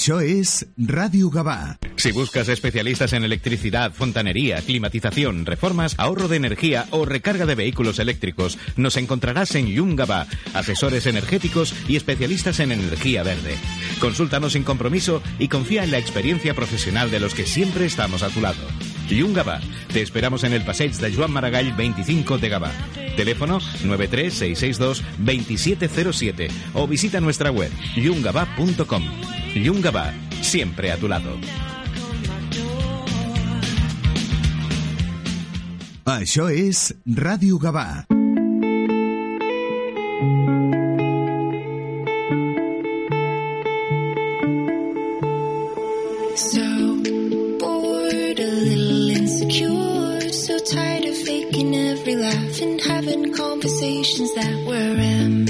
Això es Radio Gabá. Si buscas especialistas en electricidad, fontanería, climatización, reformas, ahorro de energía o recarga de vehículos eléctricos, nos encontrarás en Yungaba, asesores energéticos y especialistas en energía verde. Consúltanos sin compromiso y confía en la experiencia profesional de los que siempre estamos a tu lado. Yungaba, te esperamos en el Passeig de Joan Maragall 25 de Gabá. Teléfono 93662-2707 o visita nuestra web yungaba.com. Yungaba, siempre a tu lado. Això és Ràdio Gavà. So bored, a little insecure, so tired of faking every laugh and conversations that were empty.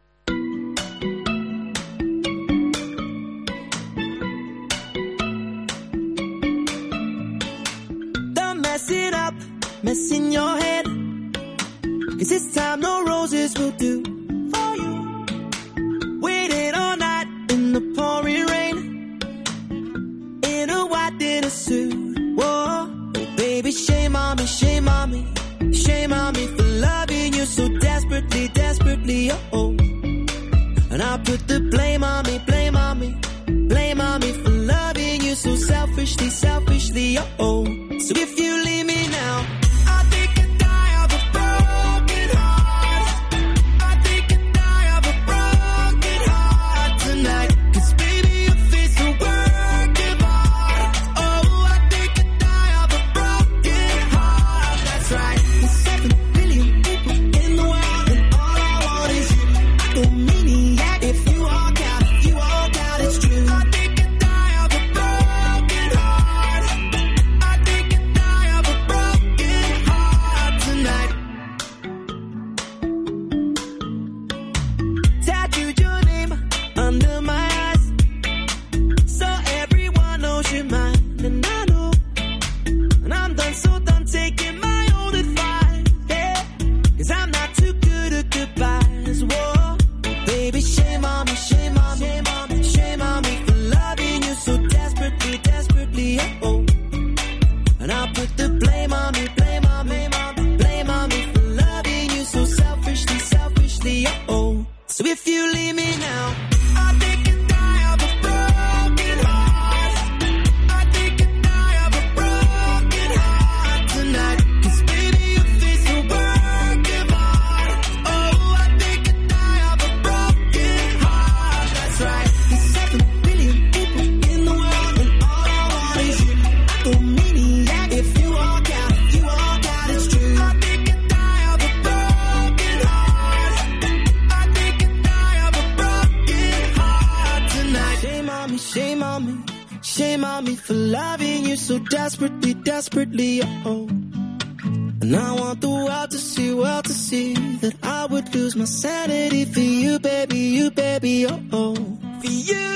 mess in your head. Cause this time no roses will do for you. Waited all night in the pouring rain. In a white dinner suit. Whoa, oh, baby, shame on me, shame on me. Shame on me for loving you so desperately, desperately. Oh, oh. And I put the blame on me, blame on me. Blame on me for loving you so selfishly, selfishly. Oh, oh. So if you leave me desperately. Oh. And I want the world to see, world to see that I would lose my sanity for you, baby, you, baby. Oh, oh. for you,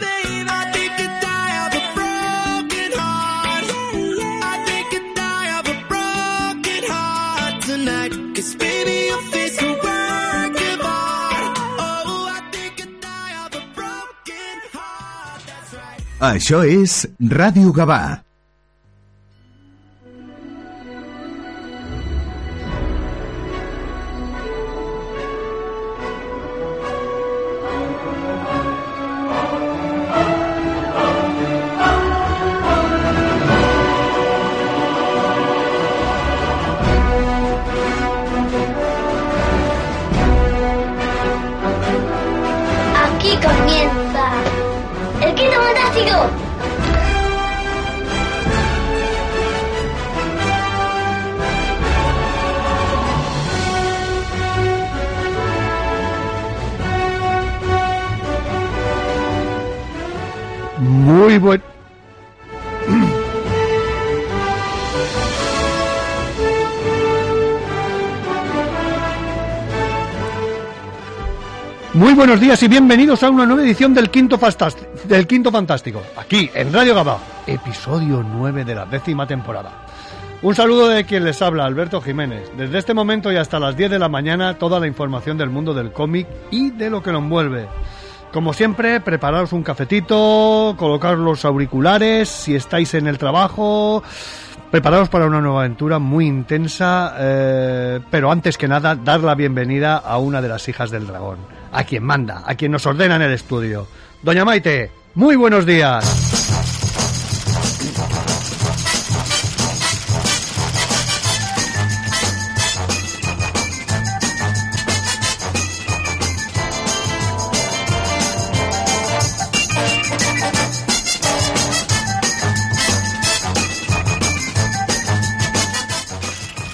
baby. I think I die of a broken heart. I think I die of a broken heart tonight. 'Cause baby, your face a work of art. Oh, I think I die of a broken heart. That's right. Això és Ràdio Gavà. Buenos días y bienvenidos a una nueva edición del Quinto, Fantástico, aquí en Radio Gabá, episodio 9 de la décima temporada. Un saludo de quien les habla, Alberto Jiménez. Desde este momento y hasta las 10 de la mañana, toda la información del mundo del cómic y de lo que lo envuelve. Como siempre, preparaos un cafetito, colocar los auriculares si estáis en el trabajo, preparaos para una nueva aventura muy intensa, eh, pero antes que nada, dar la bienvenida a una de las hijas del dragón, a quien manda, a quien nos ordena en el estudio. Doña Maite, muy buenos días.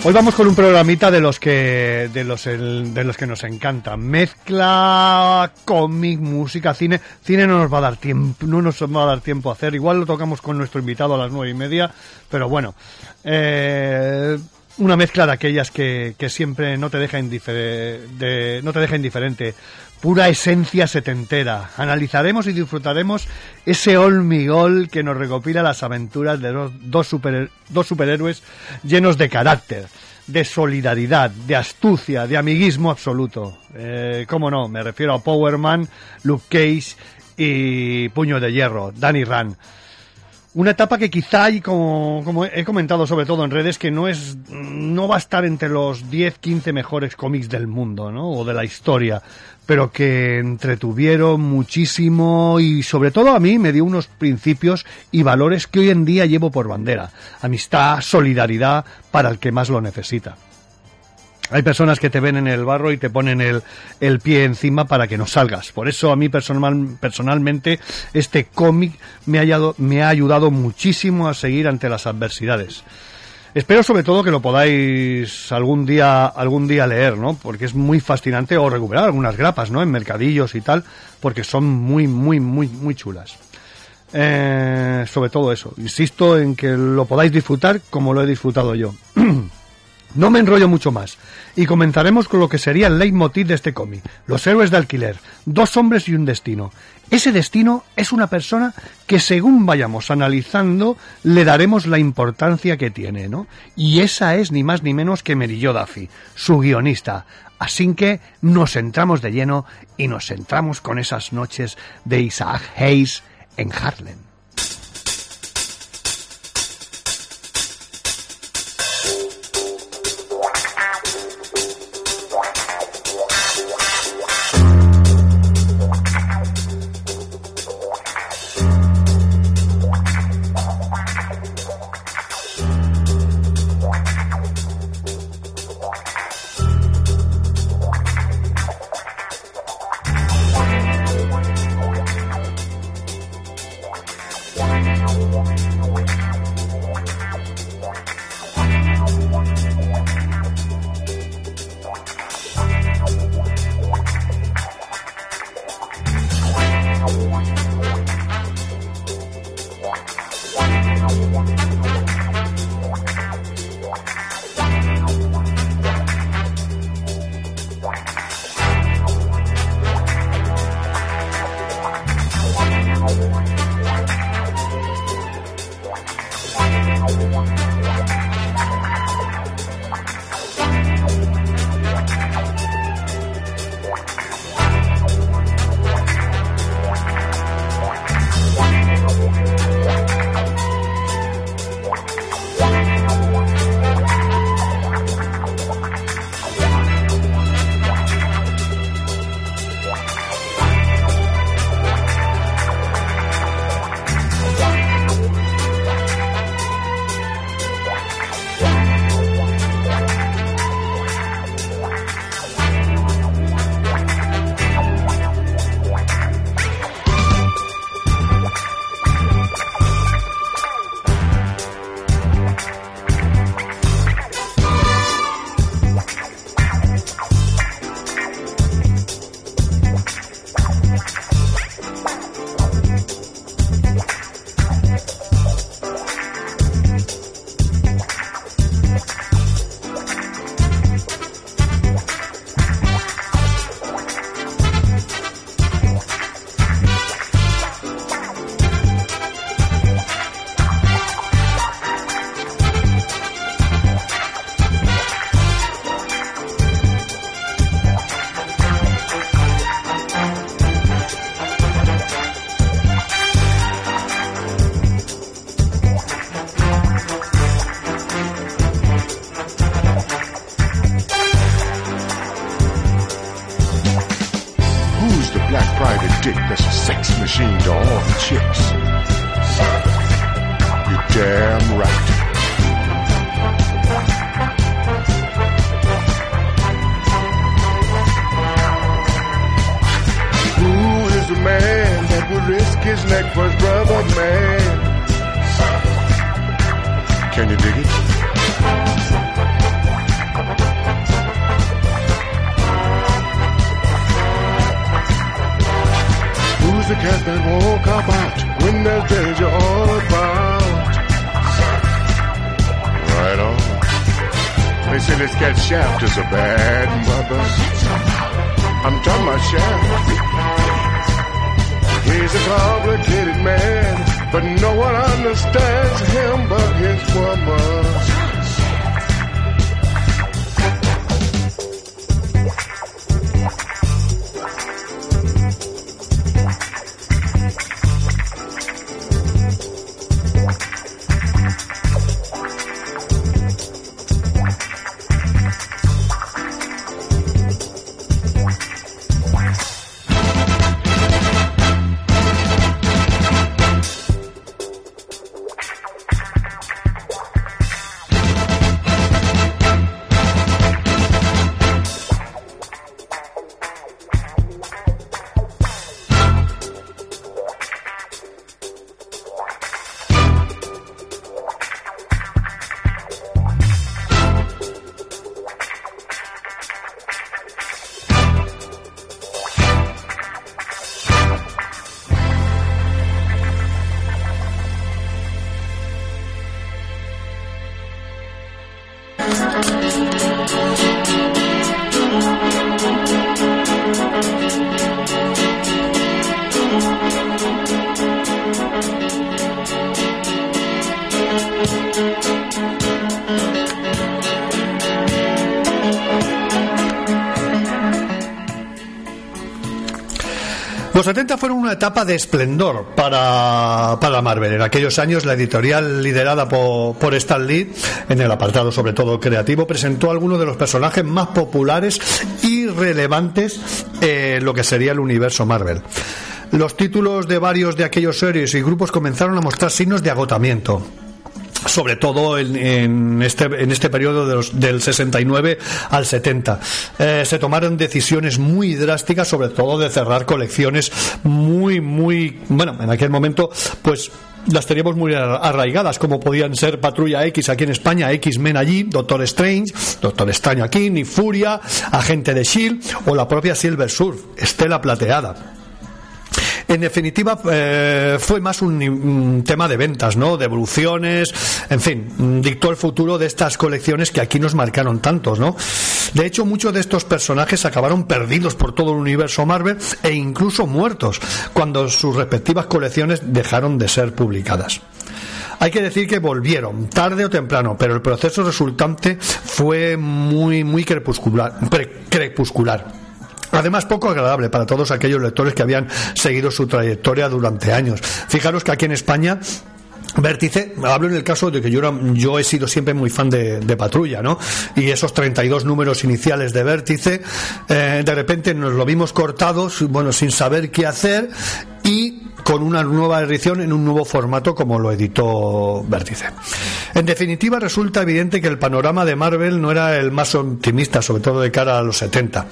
Hoy vamos con un programita de los que de los el- de los que nos encanta. Mezcla cómic, música, cine. Cine no nos va a dar tiempo, no nos va a dar tiempo a hacer. Igual lo tocamos con nuestro invitado a las nueve y media, pero bueno, eh, una mezcla de aquellas que, que siempre no te deja indifer- de- no te deja indiferente. Pura esencia setentera. Analizaremos y disfrutaremos ese olmigol que nos recopila las aventuras de dos, dos, super- dos superhéroes llenos de carácter, de solidaridad, de astucia, de amiguismo absoluto. Eh, ¿Cómo no? Me refiero a Power Man, Luke Cage y Puño de Hierro, Danny Rand. Una etapa que quizá, y como, como he comentado sobre todo en redes, que no es, no va a estar entre los 10, 15 mejores cómics del mundo, ¿no? O de la historia, pero que entretuvieron muchísimo y sobre todo a mí me dio unos principios y valores que hoy en día llevo por bandera. Amistad, solidaridad para el que más lo necesita. Hay personas que te ven en el barro y te ponen el, el pie encima para que no salgas. Por eso a mí personal, personalmente este cómic me me ha ayudado muchísimo a seguir ante las adversidades. Espero sobre todo que lo podáis algún día, algún día leer, ¿no? Porque es muy fascinante o recuperar algunas grapas, ¿no? En mercadillos y tal, porque son muy, muy, muy, muy chulas. Eh, sobre todo eso. Insisto en que lo podáis disfrutar como lo he disfrutado yo. No me enrollo mucho más y comenzaremos con lo que sería el leitmotiv de este cómic, los héroes de alquiler, dos hombres y un destino. Ese destino es una persona que según vayamos analizando le daremos la importancia que tiene, ¿no? Y esa es ni más ni menos que Merillo Duffy, su guionista. Así que nos entramos de lleno y nos centramos con esas noches de Isaac Hayes en Harlem. Fueron una etapa de esplendor para, para Marvel. En aquellos años, la editorial liderada por, por Stan Lee, en el apartado sobre todo creativo, presentó algunos de los personajes más populares y relevantes en lo que sería el universo Marvel. Los títulos de varios de aquellos series y grupos comenzaron a mostrar signos de agotamiento sobre todo en, en este, en este periodo de los- del 69 al 70. Eh, se tomaron decisiones muy drásticas, sobre todo de cerrar colecciones muy, muy, bueno, en aquel momento, pues las teníamos muy ar- arraigadas, como podían ser Patrulla X aquí en España, X-Men allí, Doctor Strange, Doctor Extraño aquí, ni Furia, Agente de Shield o la propia Silver Surf, Estela Plateada. En definitiva, eh, fue más un, tema de ventas, ¿no? De evoluciones, en fin, dictó el futuro de estas colecciones que aquí nos marcaron tantos, ¿no? De hecho, muchos de estos personajes acabaron perdidos por todo el universo Marvel e incluso muertos cuando sus respectivas colecciones dejaron de ser publicadas. Hay que decir que volvieron, tarde o temprano, pero el proceso resultante fue muy, muy crepuscular. crepuscular. Además, poco agradable para todos aquellos lectores que habían seguido su trayectoria durante años. Fijaros que aquí en España Vértice, hablo en el caso de que yo, he sido siempre muy fan de, de Patrulla, ¿no? Y esos 32 números iniciales de Vértice, eh, de repente nos lo vimos cortados, bueno, sin saber qué hacer y con una nueva edición en un nuevo formato como lo editó Vértice. En definitiva, resulta evidente que el panorama de Marvel no era el más optimista, sobre todo de cara a los 70.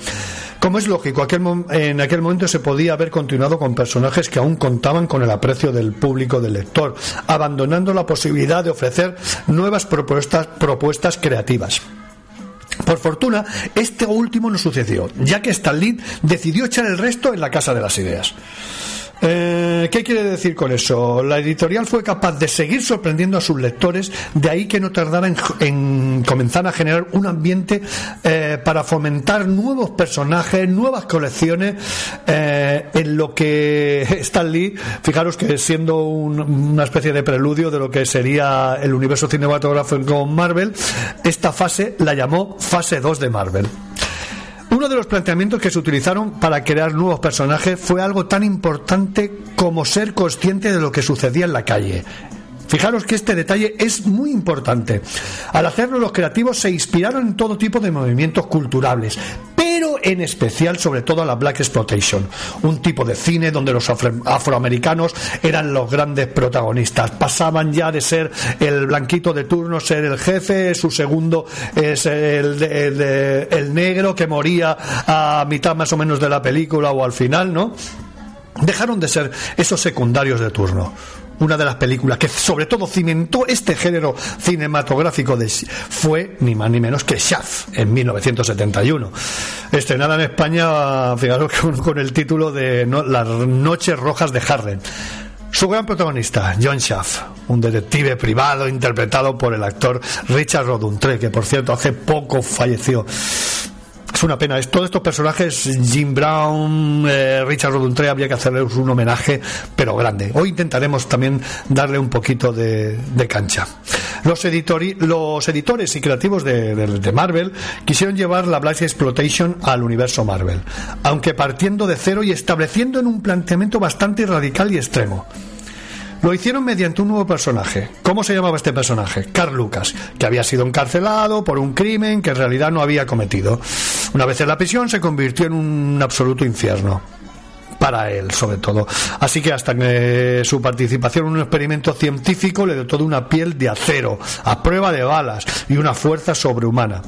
Como es lógico, aquel en aquel momento se podía haber continuado con personajes que aún contaban con el aprecio del público del lector, abandonando la posibilidad de ofrecer nuevas propuestas, propuestas creativas. Por fortuna, este último no sucedió, ya que Stan Lee decidió echar el resto en la Casa de las Ideas. Eh, ¿Qué quiere decir con eso? La editorial fue capaz de seguir sorprendiendo a sus lectores, de ahí que no tardara en, en comenzar a generar un ambiente eh, para fomentar nuevos personajes, nuevas colecciones, eh, en lo que Stan Lee, fijaros que siendo un- una especie de preludio de lo que sería el universo cinematográfico Marvel, esta fase la llamó fase 2 de Marvel. Uno de los planteamientos que se utilizaron para crear nuevos personajes fue algo tan importante como ser consciente de lo que sucedía en la calle. Fijaros que este detalle es muy importante. Al hacerlo, los creativos se inspiraron en todo tipo de movimientos culturales, pero en especial, sobre todo, a la Black Exploitation, un tipo de cine donde los afro- afroamericanos eran los grandes protagonistas. Pasaban ya de ser el blanquito de turno, ser el jefe, su segundo es el, el el negro que moría a mitad más o menos de la película o al final, ¿no? dejaron de ser esos secundarios de turno. Una de las películas que sobre todo cimentó este género cinematográfico de, fue ni más ni menos que Shaft en 1971. Estrenada en España, fijaros con, el título de Las Noches Rojas de Harlem. Su gran protagonista, John Shaft, un detective privado interpretado por el actor Richard Roduntre, que por cierto hace poco falleció. Es una pena. Es, todos estos personajes, Jim Brown, eh, Richard Roduntre, habría que hacerles un homenaje, pero grande. Hoy intentaremos también darle un poquito de, cancha. Los, los editores y creativos de, de- de Marvel quisieron llevar la Black Exploitation al universo Marvel, aunque partiendo de cero y estableciendo en un planteamiento bastante radical y extremo. Lo hicieron mediante un nuevo personaje. ¿Cómo se llamaba este personaje? Carl Lucas, que había sido encarcelado por un crimen que en realidad no había cometido. Una vez en la prisión se convirtió en un absoluto infierno. Para él, sobre todo. Así que hasta que su participación en un experimento científico le dotó de una piel de acero, a prueba de balas y una fuerza sobrehumana.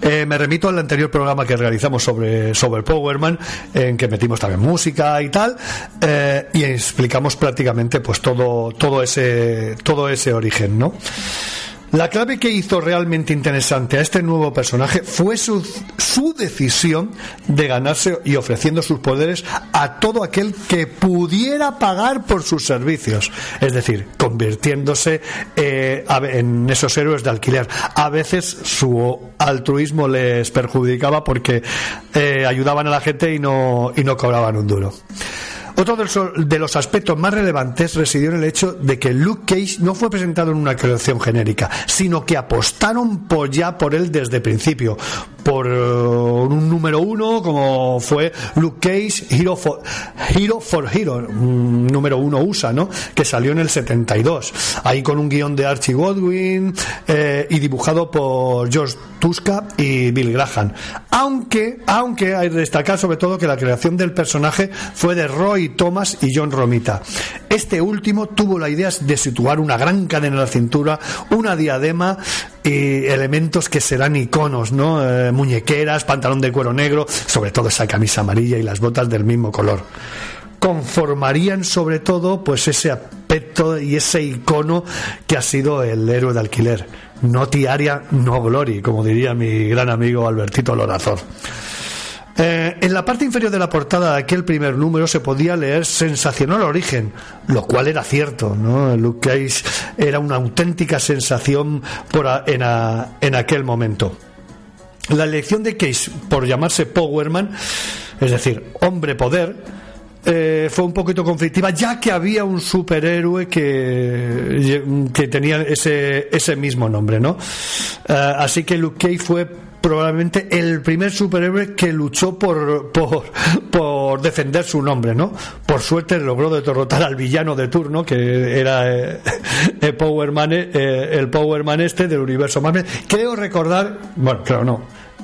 Eh, me remito al anterior programa que realizamos sobre, sobre Powerman, en que metimos también música y tal, eh, y explicamos prácticamente pues todo, todo ese, todo ese origen, ¿no? La clave que hizo realmente interesante a este nuevo personaje fue su, su decisión de ganarse y ofreciendo sus poderes a todo aquel que pudiera pagar por sus servicios. Es decir, convirtiéndose eh, en esos héroes de alquiler. A veces su altruismo les perjudicaba porque eh, ayudaban a la gente y no, y no cobraban un duro. Otro de los, aspectos más relevantes residió en el hecho de que Luke Cage no fue presentado en una creación genérica, sino que apostaron por ya por él desde el principio, por eh, un número uno como fue Luke Cage Hero for Hero, for Hero un número uno USA, ¿no? Que salió en el 72, ahí con un guion de Archie Godwin eh, y dibujado por George Tuska y Bill Graham. Aunque, aunque hay que destacar sobre todo que la creación del personaje fue de Roy Thomas y John Romita. Este último tuvo la idea de situar una gran cadena en la cintura, una diadema y elementos que serán iconos, ¿no? Eh, muñequeras, pantalón de cuero negro, sobre todo esa camisa amarilla y las botas del mismo color conformarían sobre todo pues ese aspecto y ese icono que ha sido el héroe de alquiler. No tiaria, no glory, como diría mi gran amigo Albertito Lorazor. Eh, en la parte inferior de la portada de aquel primer número se podía leer sensacional origen, lo cual era cierto, ¿no? Luke Cage era una auténtica sensación por a- en, a- en aquel momento. La elección de Cage por llamarse Powerman, es decir, hombre poder, eh, fue un poquito conflictiva, ya que había un superhéroe que, que tenía ese, ese mismo nombre, ¿no? Eh, así que Luke Cage fue probablemente el primer superhéroe que luchó por, por, defender su nombre, ¿no? Por suerte logró derrotar al villano de turno, que era eh, el, Powerman, eh, el Powerman este del universo Marvel. Creo recordar, bueno, claro, no,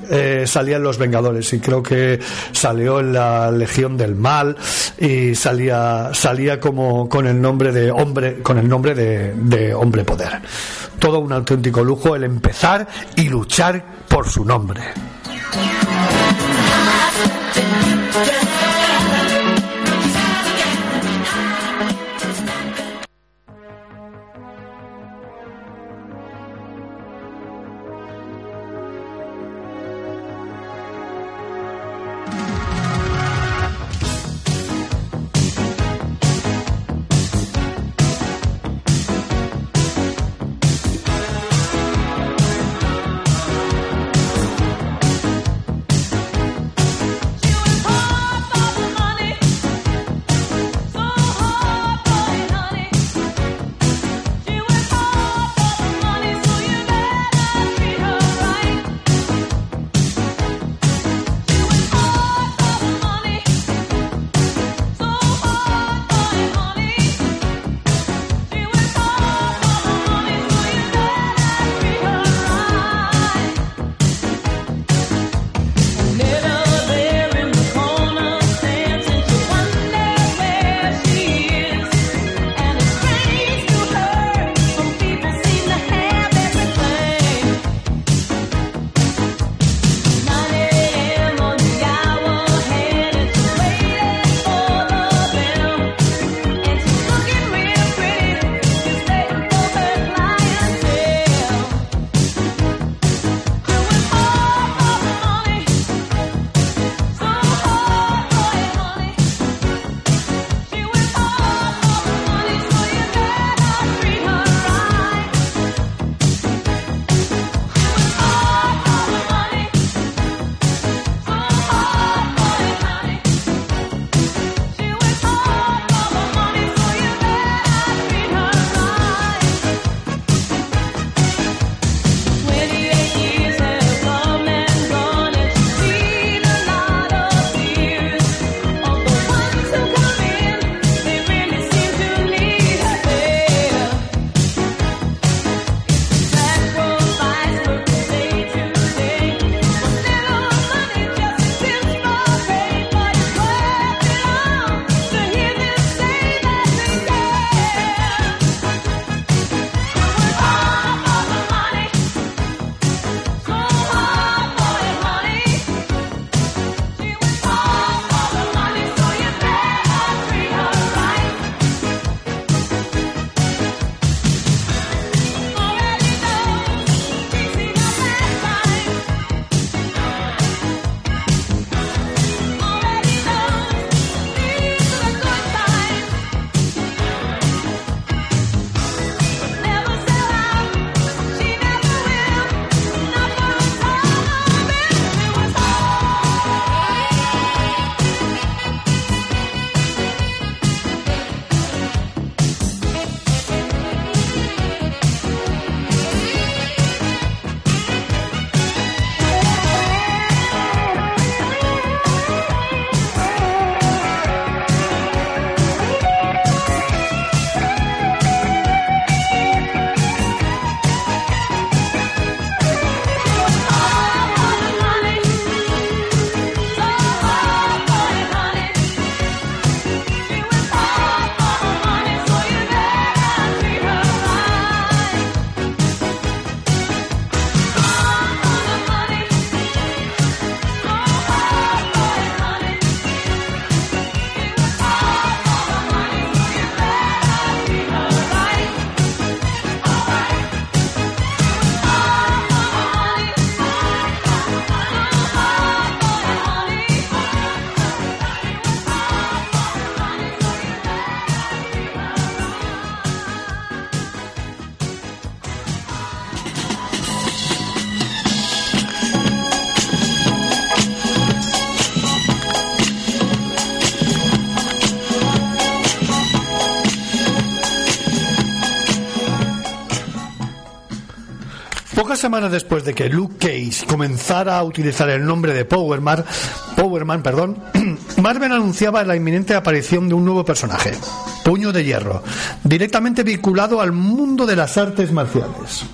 eh, salían los Vengadores y creo que salió en la Legión del Mal y salía salía como con el nombre de hombre con el nombre de, de hombre poder. Todo un auténtico lujo el empezar y luchar por su nombre Pocas semanas después de que Luke Cage comenzara a utilizar el nombre de Powerman, Powerman, perdón, Marvel anunciaba la inminente aparición de un nuevo personaje, Puño de Hierro, directamente vinculado al mundo de las artes marciales.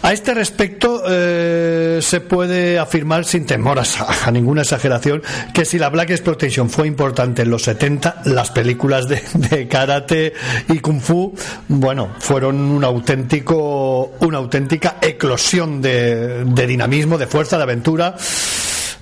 A este respecto, eh, se puede afirmar sin temor a, ninguna exageración que si la Black Exploitation fue importante en los 70, las películas de, karate y kung fu, bueno, fueron un auténtico, una auténtica eclosión de dinamismo, de fuerza, de aventura.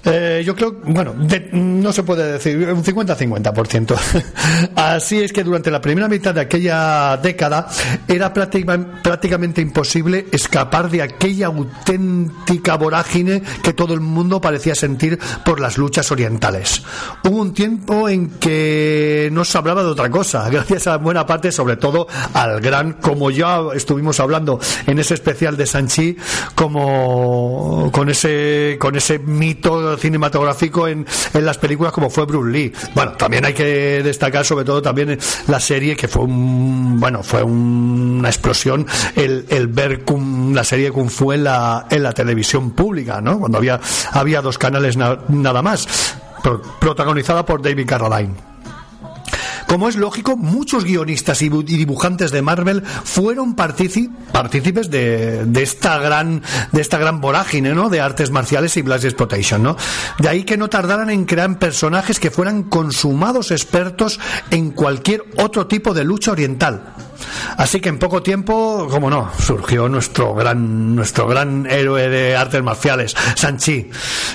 Eh, yo creo, bueno, de- no se puede decir, un 50-50%. Así es que durante la primera mitad de aquella década era práctica- prácticamente imposible escapar de aquella auténtica vorágine que todo el mundo parecía sentir por las luchas orientales. Hubo un tiempo en que no se hablaba de otra cosa, gracias a buena parte, sobre todo al gran, como ya estuvimos hablando en ese especial de Sanchi, como con ese, con ese mito cinematográfico en, en las películas como fue Bruce Lee. Bueno, también hay que destacar sobre todo también la serie que fue un, bueno, fue una explosión el, el ver Kung- la serie Kung Fu en la, en la televisión pública, ¿no? Cuando había, había dos canales na- nada más, pro- protagonizada por David Carradine. Como es lógico, muchos guionistas y bu- y dibujantes de Marvel fueron partícipes de, esta gran vorágine, ¿no? De artes marciales y Black Exploitation, ¿no? De ahí que no tardaran en crear personajes que fueran consumados expertos en cualquier otro tipo de lucha oriental. Así que en poco tiempo, como no, surgió nuestro gran nuestro gran héroe de artes marciales, Sanchi,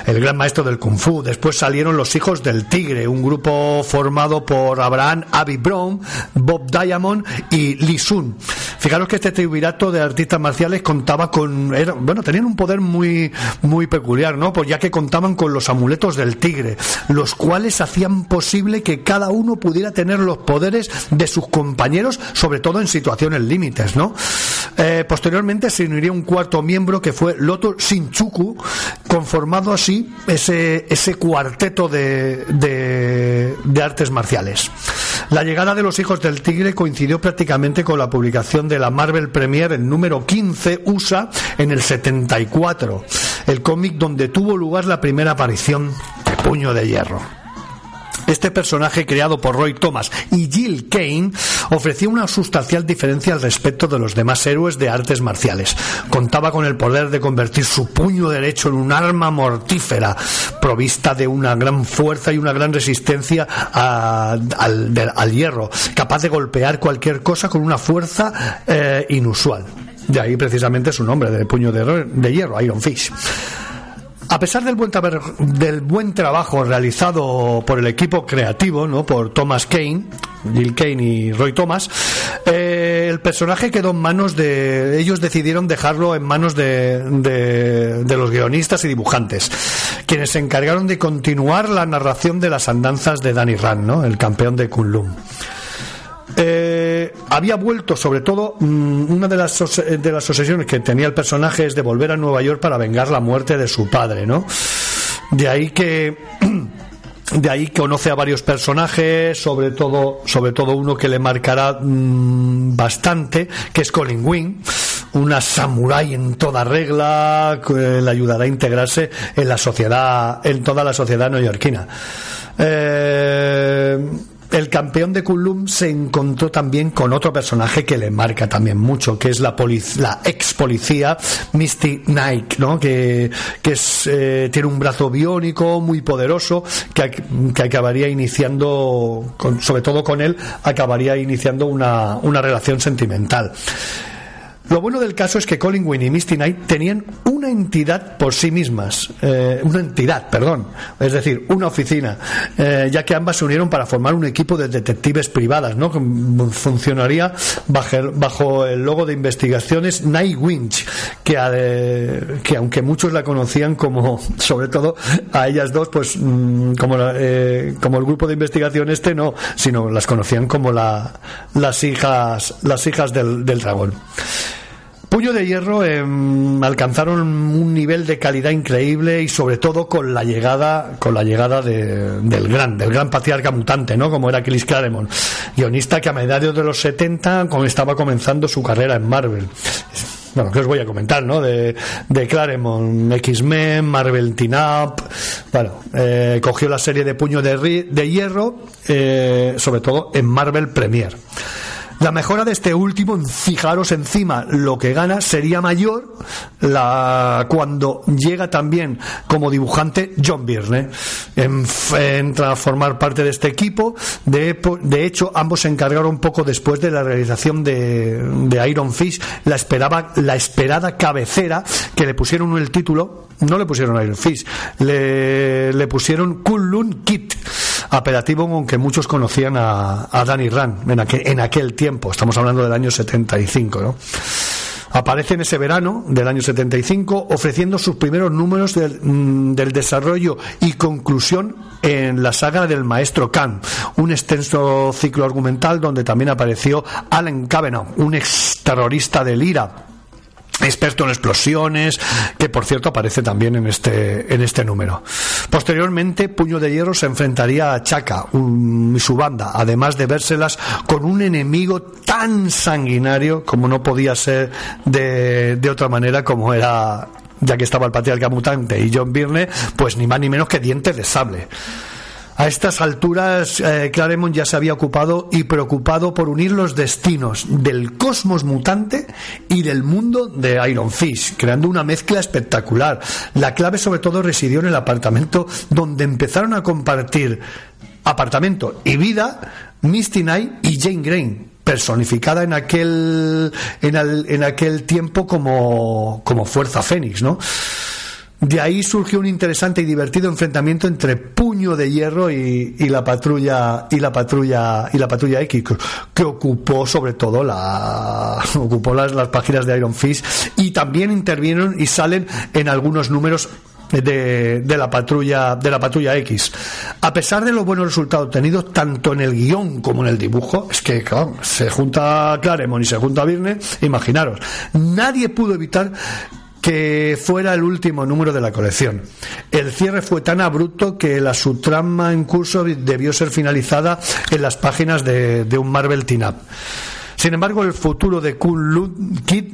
el gran maestro del kung fu. Después salieron los hijos del tigre, un grupo formado por Abraham Abbey Brown, Bob Diamond y Lee Sun. Fijaros que este triunvirato de artistas marciales contaba con, era- bueno, tenían un poder muy muy peculiar, ¿no? Pues ya que contaban con los amuletos del tigre, los cuales hacían posible que cada uno pudiera tener los poderes de sus compañeros, sobre todo en situaciones límites, ¿no? Eh, posteriormente se uniría un cuarto miembro que fue Loto Shinchuku, conformado así ese, ese cuarteto de, de, artes marciales. La llegada de los hijos del tigre coincidió prácticamente con la publicación de la Marvel Premiere, el número 15 USA, en el 74, el cómic donde tuvo lugar la primera aparición de Puño de Hierro. Este personaje creado por Roy Thomas y Jill Kane ofrecía una sustancial diferencia al respecto de los demás héroes de artes marciales. Contaba con el poder de convertir su puño derecho en un arma mortífera, provista de una gran fuerza y una gran resistencia al, hierro, capaz de golpear cualquier cosa con una fuerza eh, inusual. De ahí precisamente su nombre, de puño de, de hierro, Iron Fist. A pesar del buen, del buen trabajo realizado por el equipo creativo, ¿no? por Thomas Kane, Jill Kane y Roy Thomas, eh, el personaje quedó en manos de. Ellos decidieron dejarlo en manos de los guionistas y dibujantes, quienes se encargaron de continuar la narración de las andanzas de Danny Rand, ¿no? el campeón de Kunlun. Eh, había vuelto, sobre todo, mm, una de las, de las obsesiones que tenía el personaje es de volver a Nueva York para vengar la muerte de su padre, ¿no? De ahí que. De ahí conoce a varios personajes, sobre todo, sobre todo uno que le marcará mm, bastante, que es Colin Wing, una samurái en toda regla, que le ayudará a integrarse en la sociedad, en toda la sociedad neoyorquina. Eh, el campeón de Kunlun se encontró también con otro personaje que le marca también mucho, que es la, la ex policía Misty Knight, ¿no? que, es, eh, tiene un brazo biónico muy poderoso que, que acabaría iniciando, con- sobre todo con él, acabaría iniciando una, una relación sentimental. Lo bueno del caso es que Colin Wynne y Misty Knight tenían una entidad por sí mismas, eh, una entidad, perdón, es decir, una oficina, eh, ya que ambas se unieron para formar un equipo de detectives privadas, ¿no? Que funcionaría bajo, el logo de investigaciones Night Winch, que, eh, que aunque muchos la conocían como, sobre todo a ellas dos, pues mm, como, la- eh, como el grupo de investigación este, no, sino las conocían como la, las hijas, las hijas del, del dragón. Puño de Hierro em, alcanzaron un nivel de calidad increíble y sobre todo con la llegada con la llegada de- del gran del gran patriarca mutante, ¿no? Como era Chris Claremont, guionista que a mediados de los 70 como estaba comenzando su carrera en Marvel. bueno, que os voy a comentar, ¿no? De, Claremont, X-Men, Marvel Teen Up, bueno, eh, cogió la serie de Puño de Hierro, eh, sobre todo en Marvel Premier. La mejora de este último, fijaros encima, lo que gana sería mayor la, cuando llega también como dibujante John Byrne. En- entra a formar parte de este equipo. De, hecho, ambos se encargaron poco después de la realización de, de Iron Fist, la, esperaba, la esperada cabecera que le pusieron el título. No le pusieron Iron Fist, le, le pusieron Kunlun Kit apelativo aunque muchos conocían a, a Danny Rand en aquel, en aquel tiempo, estamos hablando del año 75, ¿no? Aparece en ese verano del año 75 ofreciendo sus primeros números del, mm, del desarrollo y conclusión en la saga del maestro Khan, un extenso ciclo argumental donde también apareció Alan Kavanaugh, un ex terrorista del IRA, experto en explosiones, que por cierto aparece también en este, en este número. Posteriormente, Puño de Hierro se enfrentaría a Chaka y su banda, además de vérselas con un enemigo tan sanguinario como no podía ser de, de otra manera como era ya que estaba el patriarca mutante y John Byrne, pues ni más ni menos que dientes de sable. A estas alturas, eh, Claremont ya se había ocupado y preocupado por unir los destinos del cosmos mutante y del mundo de Iron Fist, creando una mezcla espectacular. La clave, sobre todo, residió en el apartamento donde empezaron a compartir apartamento y vida Misty Knight y Jane Grey personificada en aquel en, en aquel tiempo como, como Fuerza Fénix, ¿no? De ahí surgió un interesante y divertido enfrentamiento entre Puño de Hierro y, la patrulla y la patrulla y la patrulla X que, que ocupó sobre todo la ocupó las, las páginas de Iron Fist y también intervinieron y salen en algunos números de, de la patrulla de la patrulla X. A pesar de los buenos resultados obtenidos tanto en el guion como en el dibujo, es que claro, se junta Claremont y se junta Virne, imaginaros, nadie pudo evitar que fuera el último número de la colección. El cierre fue tan abrupto que la subtrama en curso debió ser finalizada en las páginas de, de un Marvel Teen Up. Sin embargo, el futuro de Cool Kid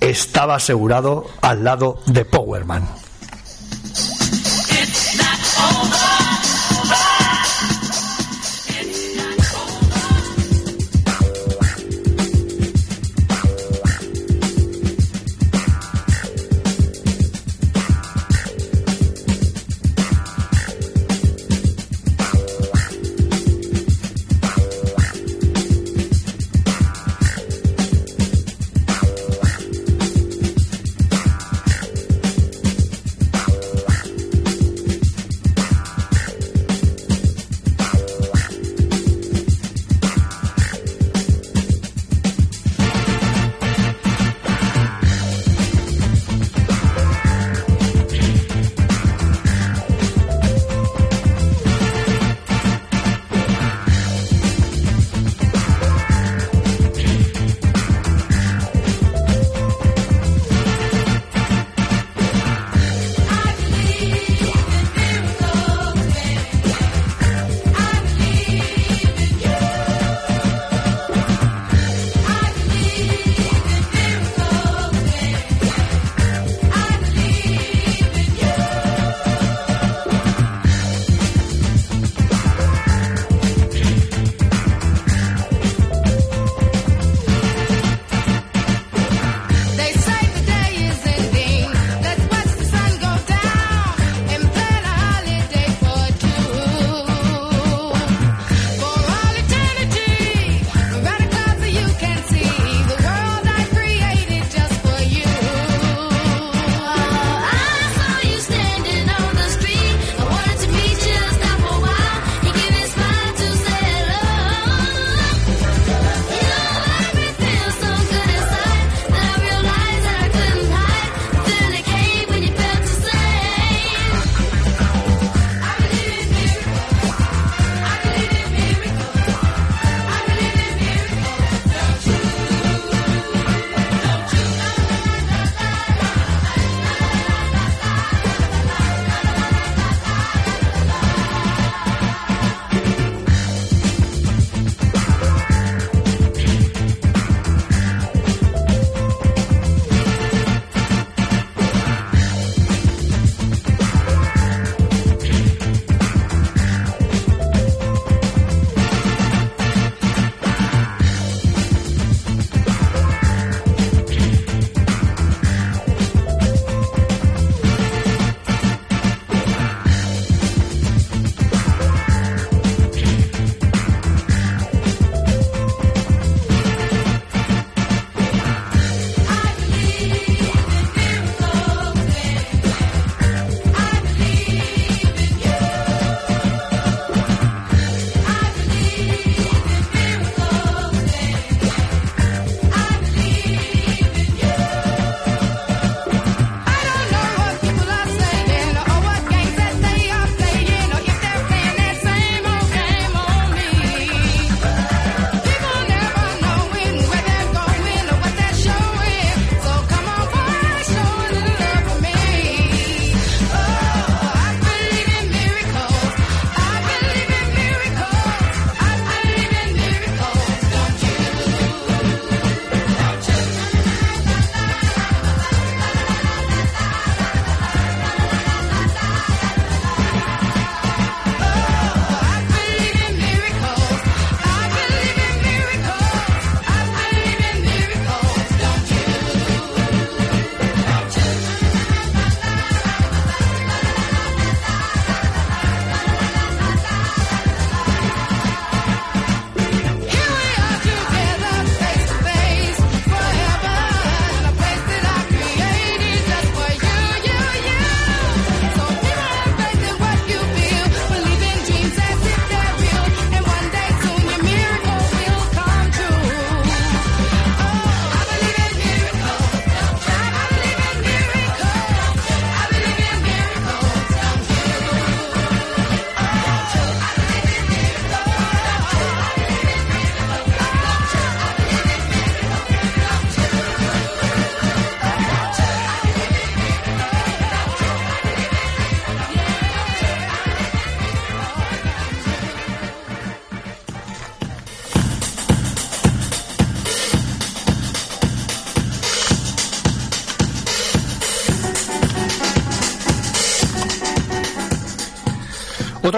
estaba asegurado al lado de Power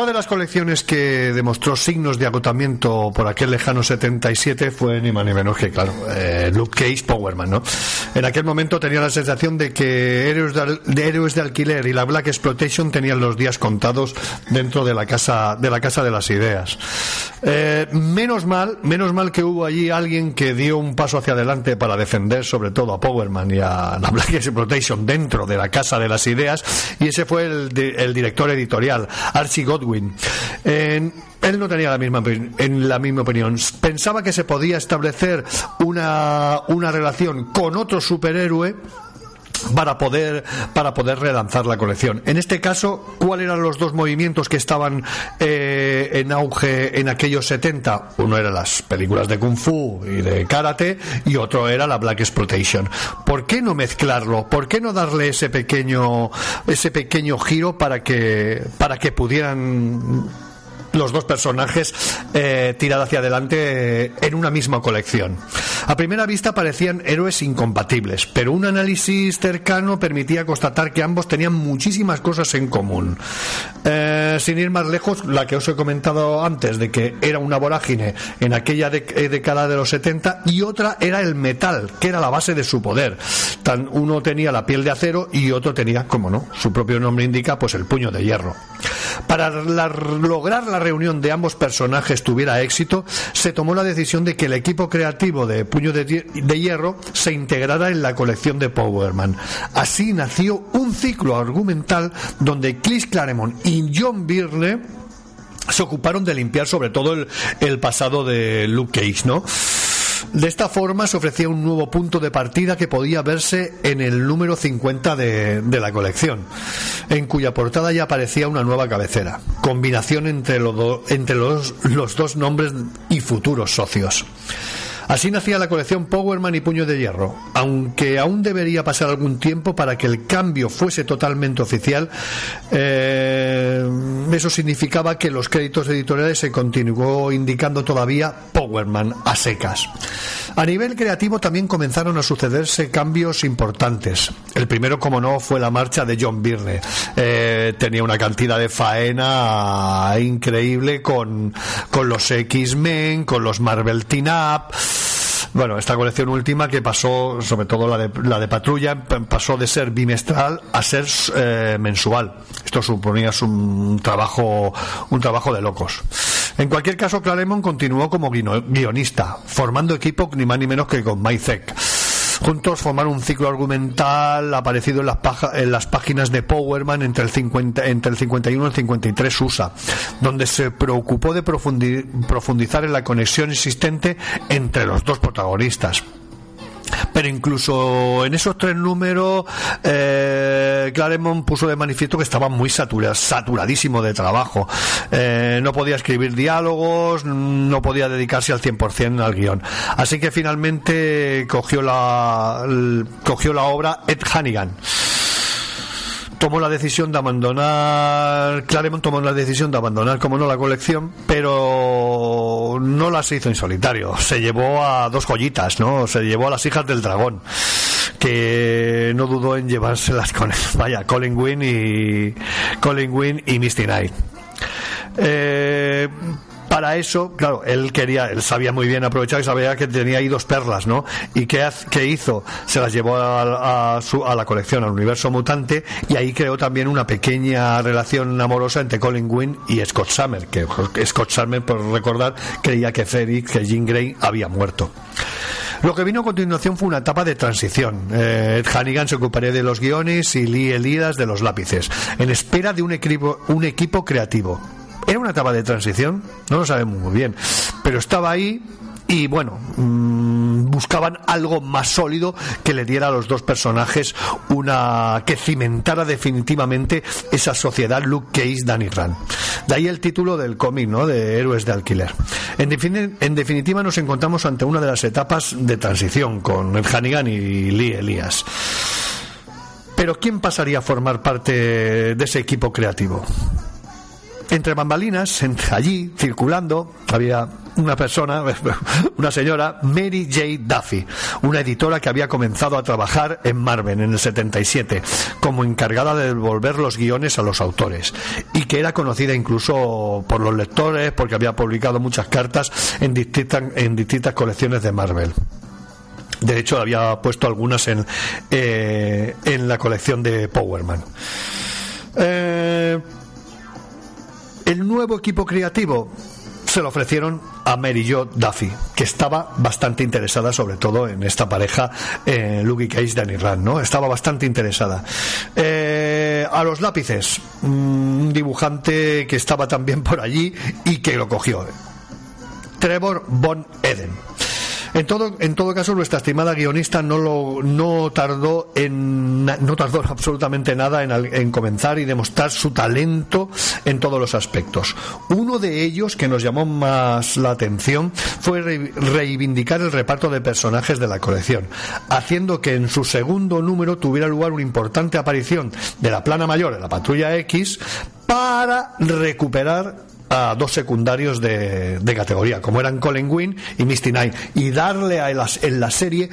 Otra de las colecciones que demostró signos de agotamiento por aquel lejano 77 fue ni más ni menos que, claro, eh, Luke Cage En aquel momento tenía la sensación de que Héroes de, Héroes de Alquiler y la Black Exploitation tenían los días contados dentro de la casa de la casa de las ideas. Eh, menos mal, menos mal que hubo allí alguien que dio un paso hacia adelante para defender sobre todo a Powerman y a la Black Exploitation dentro de la casa de las ideas y ese fue el, di- el director editorial Archie Godwin. Él no tenía la misma en la misma opinión. Pensaba que se podía establecer una, una relación con otro superhéroe para poder para poder relanzar la colección. En este caso, ¿cuáles eran los dos movimientos que estaban eh, en auge en aquellos 70? Uno era las películas de kung fu y de karate y otro era la black exploitation. ¿Por qué no mezclarlo? ¿Por qué no darle ese pequeño ese pequeño giro para que para que pudieran los dos personajes eh, hacia adelante eh, en una misma colección. A primera vista parecían héroes incompatibles, pero un análisis cercano permitía constatar que ambos tenían muchísimas cosas en común. Eh, sin ir más lejos, la que os he comentado antes, de que era una vorágine en aquella eh, década de los 70, y otra era el metal, que era la base de su poder. Tan, uno tenía la piel de acero y otro tenía, como no, su propio nombre indica, pues el puño de hierro. Para lograr la reunión de ambos personajes tuviera éxito, se tomó la decisión de que el equipo creativo de Puño de, Hierro se integrara en la colección de Powerman. Así nació un ciclo argumental donde Chris Claremont y John Byrne se ocuparon de limpiar sobre todo el, el pasado de Luke Cage, ¿no? De esta forma se ofrecía un nuevo punto de partida que podía verse en el número 50 de, de la colección, en cuya portada ya aparecía una nueva cabecera, combinación entre, lo entre los, los dos nombres y futuros socios. Así nacía la colección Powerman y Puño de Hierro, aunque aún debería pasar algún tiempo para que el cambio fuese totalmente oficial. eh, eso significaba que los créditos editoriales se continuó indicando todavía Powerman a secas. A nivel creativo también comenzaron a sucederse cambios importantes. El primero, como no, fue la marcha de John Byrne. Eh, tenía una cantidad de faena increíble con, con los X-Men, con los Marvel Teen Up. Bueno, esta colección última que pasó, sobre todo la de, la de patrulla, pasó de ser bimestral a ser eh, mensual. Esto suponía un trabajo, un trabajo de locos. En cualquier caso, Claremont continuó como guionista, formando equipo ni más ni menos que con Mike Zeck. Juntos formaron un ciclo argumental aparecido en las, en las páginas de Powerman entre el, 50 entre el 51 y el 53 USA, donde se preocupó de profundi- profundizar en la conexión existente entre los dos protagonistas. Pero incluso en esos tres números, eh, Claremont puso de manifiesto que estaba muy satura, saturadísimo de trabajo. Eh, no podía escribir diálogos, no podía dedicarse al 100% al guion. Así que finalmente cogió la, cogió la obra Ed Hannigan tomó la decisión de abandonar Claremont tomó la decisión de abandonar como no la colección pero no las hizo en solitario. Se llevó a dos joyitas no se llevó a las hijas del dragón que no dudó en llevárselas con él vaya Colin Wynn y Colin Wynn y Misty Knight. Eh, para eso, claro, él quería, él sabía muy bien aprovechar y sabía que tenía ahí dos perlas, ¿no? ¿Y qué, hizo? Se las llevó a, a su- a la colección, al universo mutante, y ahí creó también una pequeña relación amorosa entre Colin Wynn y Scott Summer, que Scott Summer, por recordar, creía que Félix, que Jean Grey había muerto. Lo que vino a continuación fue una etapa de transición. Eh, Ed Hannigan se ocuparía de los guiones y Lee Elidas de los lápices, en espera de un equipo, un equipo creativo. ¿Era una etapa de transición? No lo sabemos muy bien. Pero estaba ahí y bueno, mm, buscaban algo más sólido que le diera a los dos personajes una que cimentara definitivamente esa sociedad Luke Cage Danny Rand. De ahí el título del cómic, ¿no? De Héroes de Alquiler. En, defini- en definitiva nos encontramos ante una de las etapas de transición con Ed Hannigan y Lee Elias. Pero ¿quién pasaría a formar parte de ese equipo creativo? Entre bambalinas, allí, circulando, había una persona, una señora, Mary J. Duffy, una editora que había comenzado a trabajar en Marvel en el 77 como encargada de devolver los guiones a los autores y que era conocida incluso por los lectores porque había publicado muchas cartas en distintas, en distintas colecciones de Marvel. De hecho, había puesto algunas en, eh, en la colección de Powerman. Eh, el nuevo equipo creativo se lo ofrecieron a Mary Jo Duffy, que estaba bastante interesada, sobre todo en esta pareja, eh, Luke Cage Danny Rand, ¿no? Estaba bastante interesada. Eh, a los lápices, mm, un dibujante que estaba también por allí y que lo cogió. Trevor Von Eden. En todo, en todo caso, nuestra estimada guionista no, lo, no tardó en no tardó absolutamente nada en, en comenzar y demostrar su talento en todos los aspectos. Uno de ellos que nos llamó más la atención fue re- reivindicar el reparto de personajes de la colección, haciendo que en su segundo número tuviera lugar una importante aparición de la plana mayor de la patrulla X para recuperar a dos secundarios de, de categoría, como eran Colin Wynn y Misty Knight, y darle a en la serie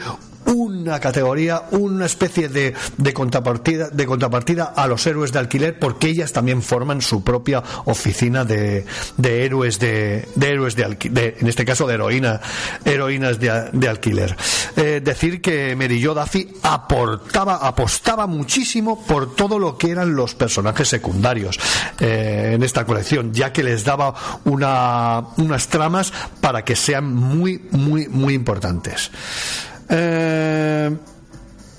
una categoría, una especie de, de contrapartida, de contrapartida a los héroes de alquiler, porque ellas también forman su propia oficina de, de héroes de, de héroes de, alqui- de- en este caso de heroína, heroínas de, de alquiler. Eh, decir que Mary Jo Duffy aportaba, apostaba muchísimo por todo lo que eran los personajes secundarios eh, en esta colección, ya que les daba una, unas tramas para que sean muy, muy, muy importantes. Eh,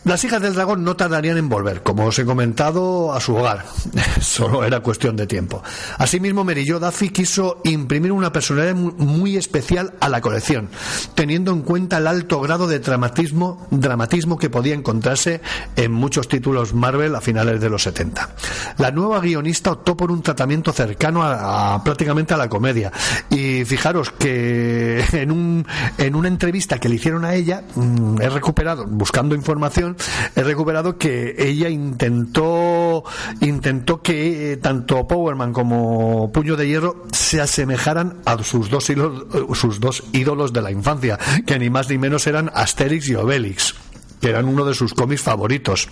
las hijas del dragón no tardarían en volver, como os he comentado, a su hogar. Solo era cuestión de tiempo. Asimismo, Merillo Duffy quiso imprimir una personalidad mu- muy especial a la colección, teniendo en cuenta el alto grado de dramatismo, dramatismo que podía encontrarse en muchos títulos Marvel a finales de los 70. La nueva guionista optó por un tratamiento cercano a, a- prácticamente a la comedia. Y fijaros que en, un, en una entrevista que le hicieron a ella, mm, he recuperado, buscando información, he recuperado que ella intentó, intentó que eh, tanto Powerman como Puño de Hierro se asemejaran a sus dos, ídolos, sus dos ídolos de la infancia, que ni más ni menos eran Asterix y Obelix, que eran uno de sus cómics favoritos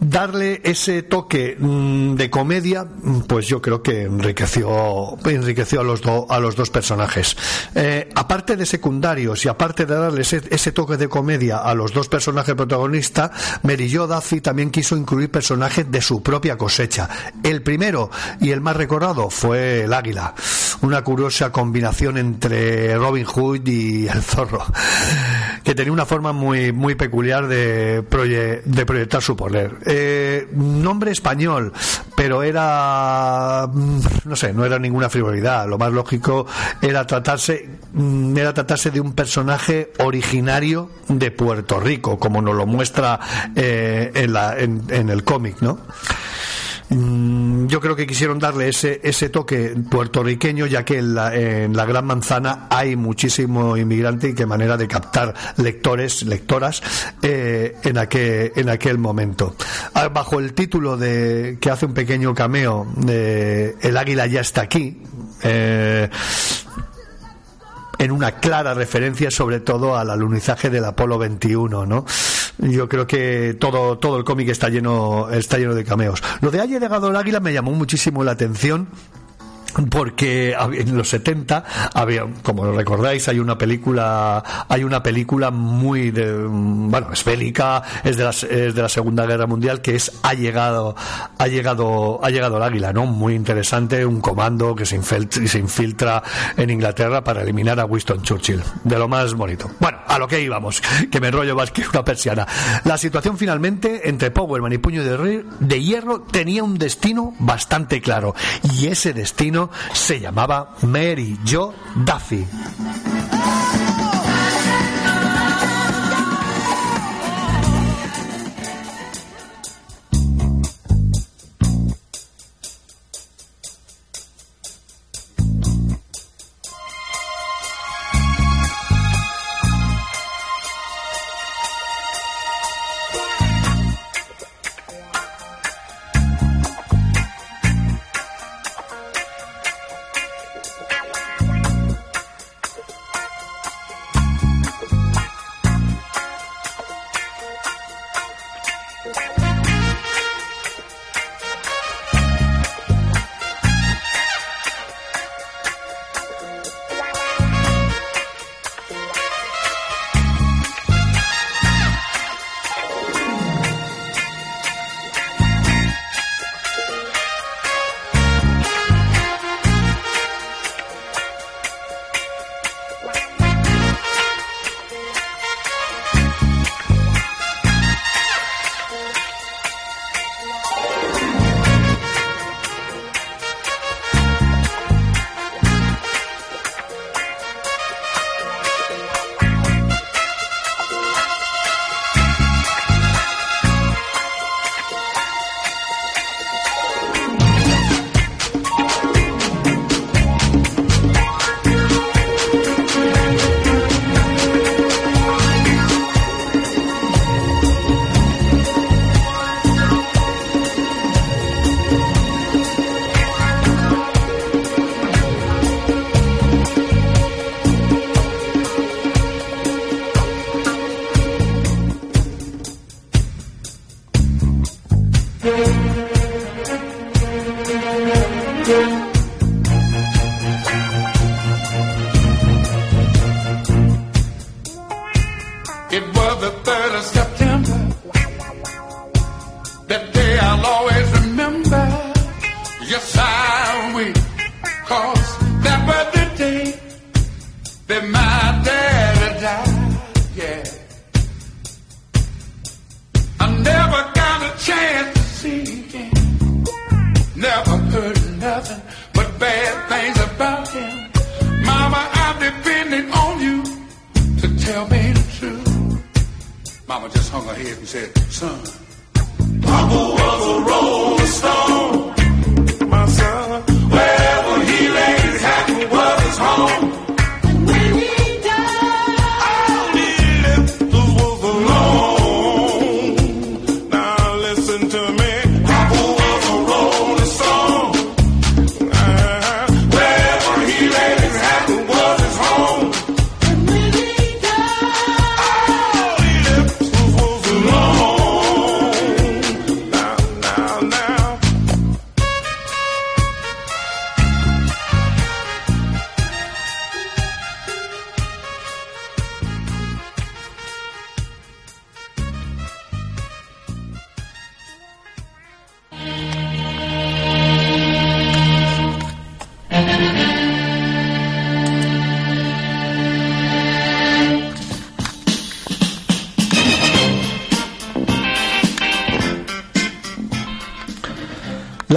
darle ese toque mm, de comedia, mm, pues yo creo que enriqueció, enriqueció a los, do- a los dos personajes. Eh, aparte de secundarios y aparte de darle ese, ese toque de comedia a los dos personajes protagonistas, Jo Duffy también quiso incluir personajes de su propia cosecha. El primero y el más recordado fue el águila, una curiosa combinación entre Robin Hood y el zorro, que tenía una forma muy, muy peculiar de, de proyectar su poder. Eh, nombre español, pero era, mm, no sé, no era ninguna frivolidad. Lo más lógico era tratarse, mm, era tratarse de un personaje originario de Puerto Rico, como nos lo muestra eh, en, la- en- en el cómic, ¿no? Mm, Yo creo que quisieron darle ese, ese toque puertorriqueño, ya que en la, en la Gran Manzana hay muchísimo inmigrante y qué manera de captar lectores, lectoras eh, en, aquel, en aquel momento. Ah, Bajo el título de que hace un pequeño cameo El águila ya está aquí. eh, en una clara referencia sobre todo al alunizaje del Apolo 21, ¿no? Yo creo que todo, todo el cómic está lleno, está lleno de cameos. Lo de Ha llegado el águila me llamó muchísimo la atención porque en los 70 había como recordáis hay una película hay una película muy de, bueno es bélica es de la, es de la segunda guerra mundial que es ha llegado ha llegado ha llegado el águila no muy interesante un comando que se infiltra, se infiltra en Inglaterra para eliminar a Winston Churchill de lo más bonito. Bueno a lo que íbamos que me enrollo más que una persiana. La situación finalmente entre Powerman y Puño de, de Hierro tenía un destino bastante claro y ese destino se llamaba Mary Jo Duffy.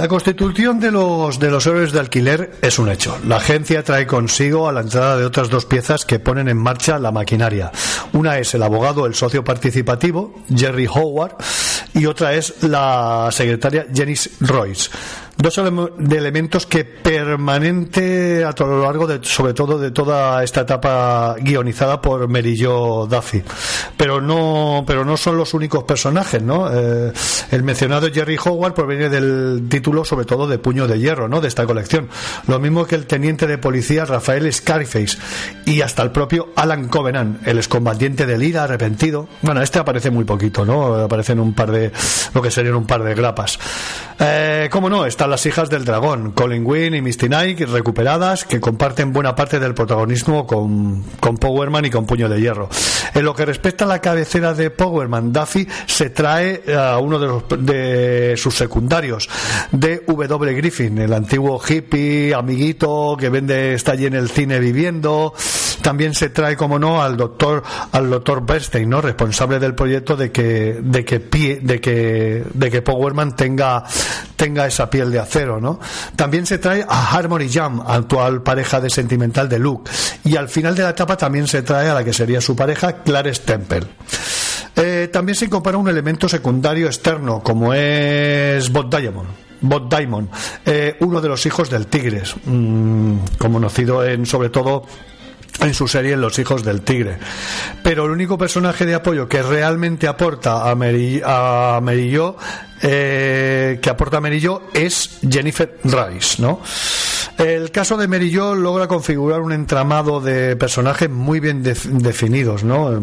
La constitución de los, de los héroes de alquiler es un hecho. La agencia trae consigo a la entrada de otras dos piezas que ponen en marcha la maquinaria. Una es el abogado, el socio participativo, Jerry Howard, y otra es la secretaria Janice Royce. Dos de elementos que permanente a lo largo de, sobre todo de toda esta etapa guionizada por Jo Duffy. Pero no, pero no son los únicos personajes, ¿no? Eh, el mencionado Jerry Howard proviene del título, sobre todo, de Puño de Hierro, ¿no? De esta colección. Lo mismo que el teniente de policía Rafael Scarface y hasta el propio Alan Covenant, el excombatiente del IRA arrepentido. Bueno, este aparece muy poquito, ¿no? Aparecen un par de, lo que serían un par de grapas. Eh, ¿Cómo no? Están las hijas del dragón, Colin Wynn y Misty Knight, recuperadas, que comparten buena parte del protagonismo con, con Powerman y con Puño de Hierro. En lo que respecta a la cabecera de Powerman, Duffy se trae a uno de, los, de sus secundarios, de W. Griffin, el antiguo hippie, amiguito, que vende, está allí en el cine viviendo. También se trae, como no, al doctor, al doctor Bernstein, ¿no? Responsable del proyecto de que, de que, pie- de que, de que Powerman tenga, tenga esa piel de acero, ¿no? También se trae a Harmony Jam, actual pareja de sentimental de Luke. Y al final de la etapa también se trae a la que sería su pareja, Clarence Temple. Eh, también se incorpora un elemento secundario externo, como es Bob Diamond. Bob Diamond, eh, uno de los hijos del Tigres, mm, conocido en, sobre todo en su serie Los hijos del tigre. Pero el único personaje de apoyo que realmente aporta a Mary, a Jo, eh, que aporta a es Jennifer Rice, ¿no? El caso de Jo logra configurar un entramado de personajes muy bien def- definidos, ¿no?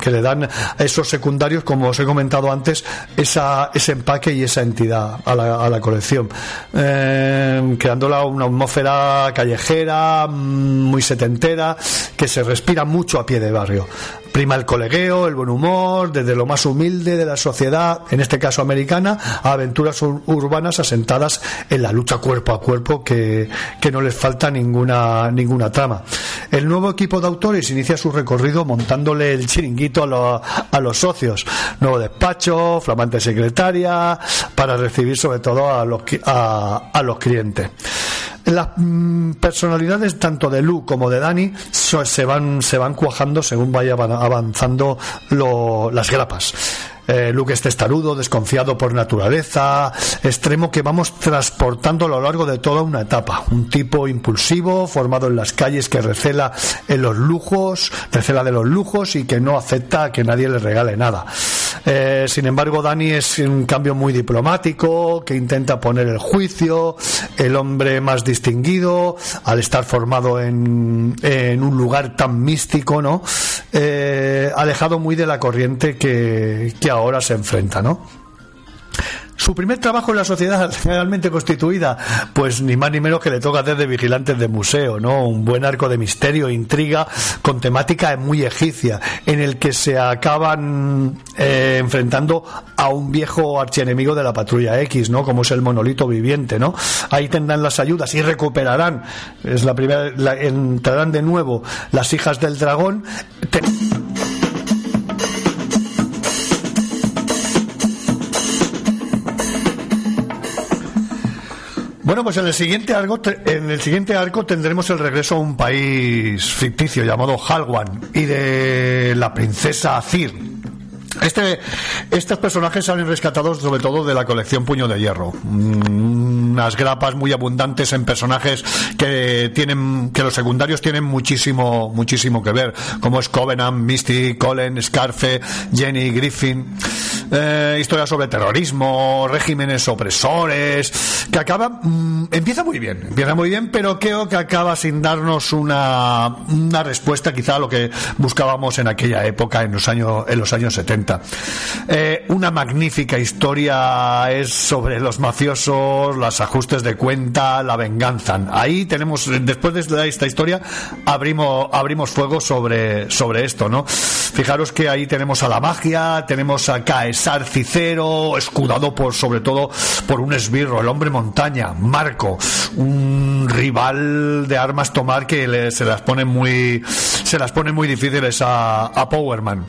Que le dan a esos secundarios, como os he comentado antes, esa, ese empaque y esa entidad a la, a la colección, eh, creándola una atmósfera callejera, muy setentera, que se respira mucho a pie de barrio. Prima el colegueo, el buen humor, desde lo más humilde de la sociedad, en este caso americana, a aventuras ur- urbanas asentadas en la lucha cuerpo a cuerpo que, que no les falta ninguna, ninguna trama. El nuevo equipo de autores inicia su recorrido montándole el chiringuito a, lo- a los socios. Nuevo despacho, flamante secretaria, para recibir sobre todo a los, a, a los clientes. Las mm, personalidades tanto de Lu como de Dani se van, se van cuajando según vaya avan- avanzando lo- las grapas. Eh, Luke es testarudo, desconfiado por naturaleza, extremo que vamos transportando a lo largo de toda una etapa. Un tipo impulsivo, formado en las calles que recela en los lujos, recela de los lujos y que no acepta que nadie le regale nada. Eh, sin embargo, Dani es un cambio muy diplomático, que intenta poner el juicio, el hombre más distinguido, al estar formado en, en un lugar tan místico, ¿no? Eh, alejado muy de la corriente que, que ahora se enfrenta, ¿no? Su primer trabajo en la sociedad realmente constituida, pues ni más ni menos que le toca hacer de vigilantes de museo, ¿no? Un buen arco de misterio, e intriga, con temática muy egipcia, en el que se acaban eh, enfrentando a un viejo archienemigo de la patrulla X, ¿no? Como es el monolito viviente, ¿no? Ahí tendrán las ayudas y recuperarán, es la primera, la- entrarán de nuevo las hijas del dragón. Bueno, pues en el siguiente arco, en el siguiente arco tendremos el regreso a un país ficticio llamado Halwan y de la princesa Azir. Este, estos personajes salen rescatados sobre todo de la colección Puño de Hierro. Mm, Unas grapas muy abundantes en personajes que tienen, que los secundarios tienen muchísimo, muchísimo que ver, como es Covenant, Misty, Colin, Scarfe, Jenny, Griffin. Eh, historias sobre terrorismo, regímenes opresores, que acaba, mm, empieza muy bien, empieza muy bien, pero creo que acaba sin darnos una, una respuesta quizá a lo que buscábamos en aquella época, en los años, en los años 70. Eh, una magnífica historia es sobre los mafiosos, los ajustes de cuenta, la venganza. Ahí tenemos, después de esta historia, abrimos, abrimos fuego sobre, sobre esto, ¿no? Fijaros que ahí tenemos a la magia, tenemos a Caesar Cicero, escudado por, sobre todo, por un esbirro, el hombre montaña, Marco, un rival de armas tomar que le- se las pone muy, se las pone muy difíciles a, a Powerman.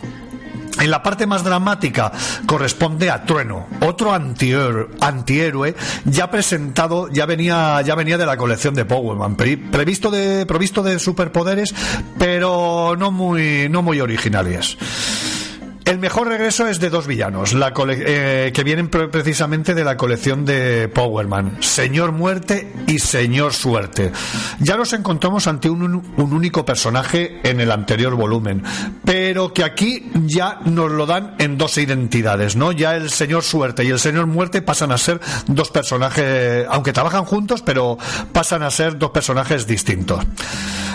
En la parte más dramática corresponde a Trueno, otro antihéroe, antihéroe ya presentado, ya venía, ya venía de la colección de Powerman, pre- previsto de, provisto de superpoderes, pero no muy, no muy originales. El mejor regreso es de dos villanos, eh, que vienen pre- precisamente de la colección de Powerman, Señor Muerte y Señor Suerte. Ya nos encontramos ante un, un único personaje en el anterior volumen, pero que aquí ya nos lo dan en dos identidades, ¿no? Ya el Señor Suerte y el Señor Muerte pasan a ser dos personajes, aunque trabajan juntos, pero pasan a ser dos personajes distintos.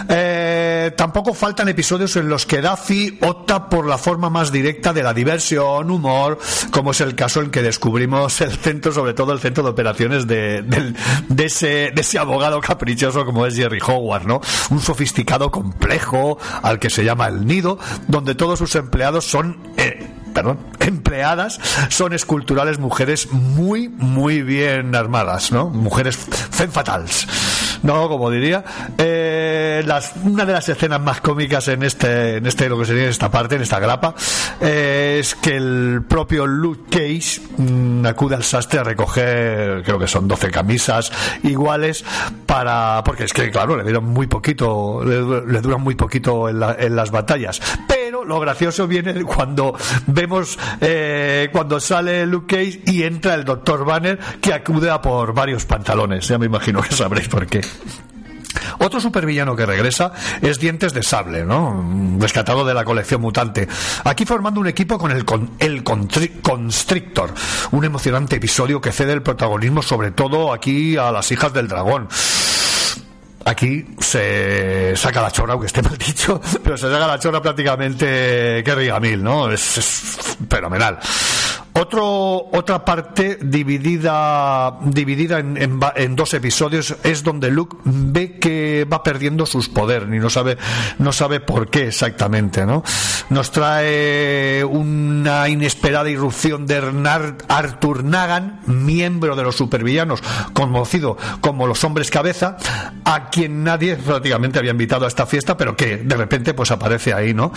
Eh, tampoco faltan episodios en los que Daffy opta por la forma más directa de la diversión, humor, como es el caso en que descubrimos el centro, sobre todo el centro de operaciones de, del- de ese, de ese abogado caprichoso como es Jerry Howard, ¿no? Un sofisticado complejo al que se llama el nido, donde todos sus empleados son... eh, perdón, empleadas son esculturales mujeres muy, muy bien armadas, ¿no? Mujeres femme fatales, ¿no? Como diría. Eh, las, una de las escenas más cómicas en este, en este, lo que sería en esta parte, en esta grapa, eh, es que el propio Luke Cage mm, acude al sastre a recoger, creo que son 12 camisas iguales para, porque es que, claro, le dieron muy poquito, le, le duran muy poquito en, la- en las batallas. Lo gracioso viene cuando vemos eh, cuando sale Luke Cage y entra el Dr. Banner que acude a por varios pantalones. Ya me imagino que sabréis por qué. Otro supervillano que regresa es Dientes de Sable, ¿no? Rescatado de la colección mutante. Aquí formando un equipo con el, con, el Constrictor. Un emocionante episodio que cede el protagonismo sobre todo aquí a las hijas del dragón. Aquí se saca la chorra, aunque esté mal dicho, pero se saca la chorra prácticamente Kerry Gamil, ¿no? Es, es fenomenal. Otro, otra parte dividida, dividida en, en en dos episodios es donde Luke ve que va perdiendo sus poderes y no sabe, no sabe por qué exactamente, ¿no? Nos trae una inesperada irrupción de Arthur Nagan, miembro de los supervillanos, conocido como los hombres cabeza, a quien nadie prácticamente había invitado a esta fiesta, pero que de repente pues aparece ahí, ¿no?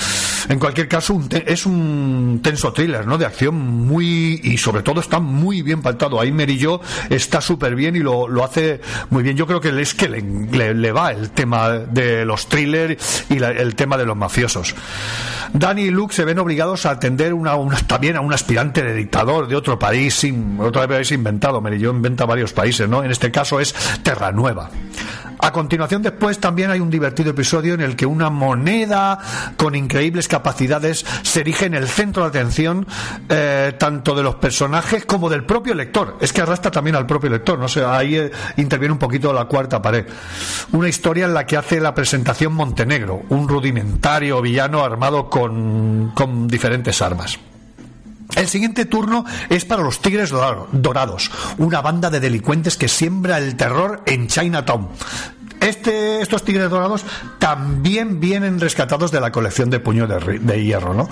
En cualquier caso, un es un tenso thriller, ¿no? De acción muy, y sobre todo está muy bien pactado. Ahí Merillo está súper bien y lo, lo hace muy bien. Yo creo que es que le, le- va el tema de los thrillers y la- el tema de los mafiosos. Danny y Luke se ven obligados a atender una, una- también a un aspirante de dictador de otro país, sin, otro país inventado. Merillo inventa varios países, ¿no? En este caso es Terranueva. A continuación, después también hay un divertido episodio en el que una moneda con increíbles capacidades se erige en el centro de atención eh, tanto de los personajes como del propio lector. Es que arrastra también al propio lector, no sé, ahí eh, interviene un poquito la cuarta pared. Una historia en la que hace la presentación Montenegro, un rudimentario villano armado con, con diferentes armas. El siguiente turno es para los Tigres Dorado- Dorados, una banda de delincuentes que siembra el terror en Chinatown. Este, estos tigres dorados también vienen rescatados de la colección de puño de, hierro, ¿no?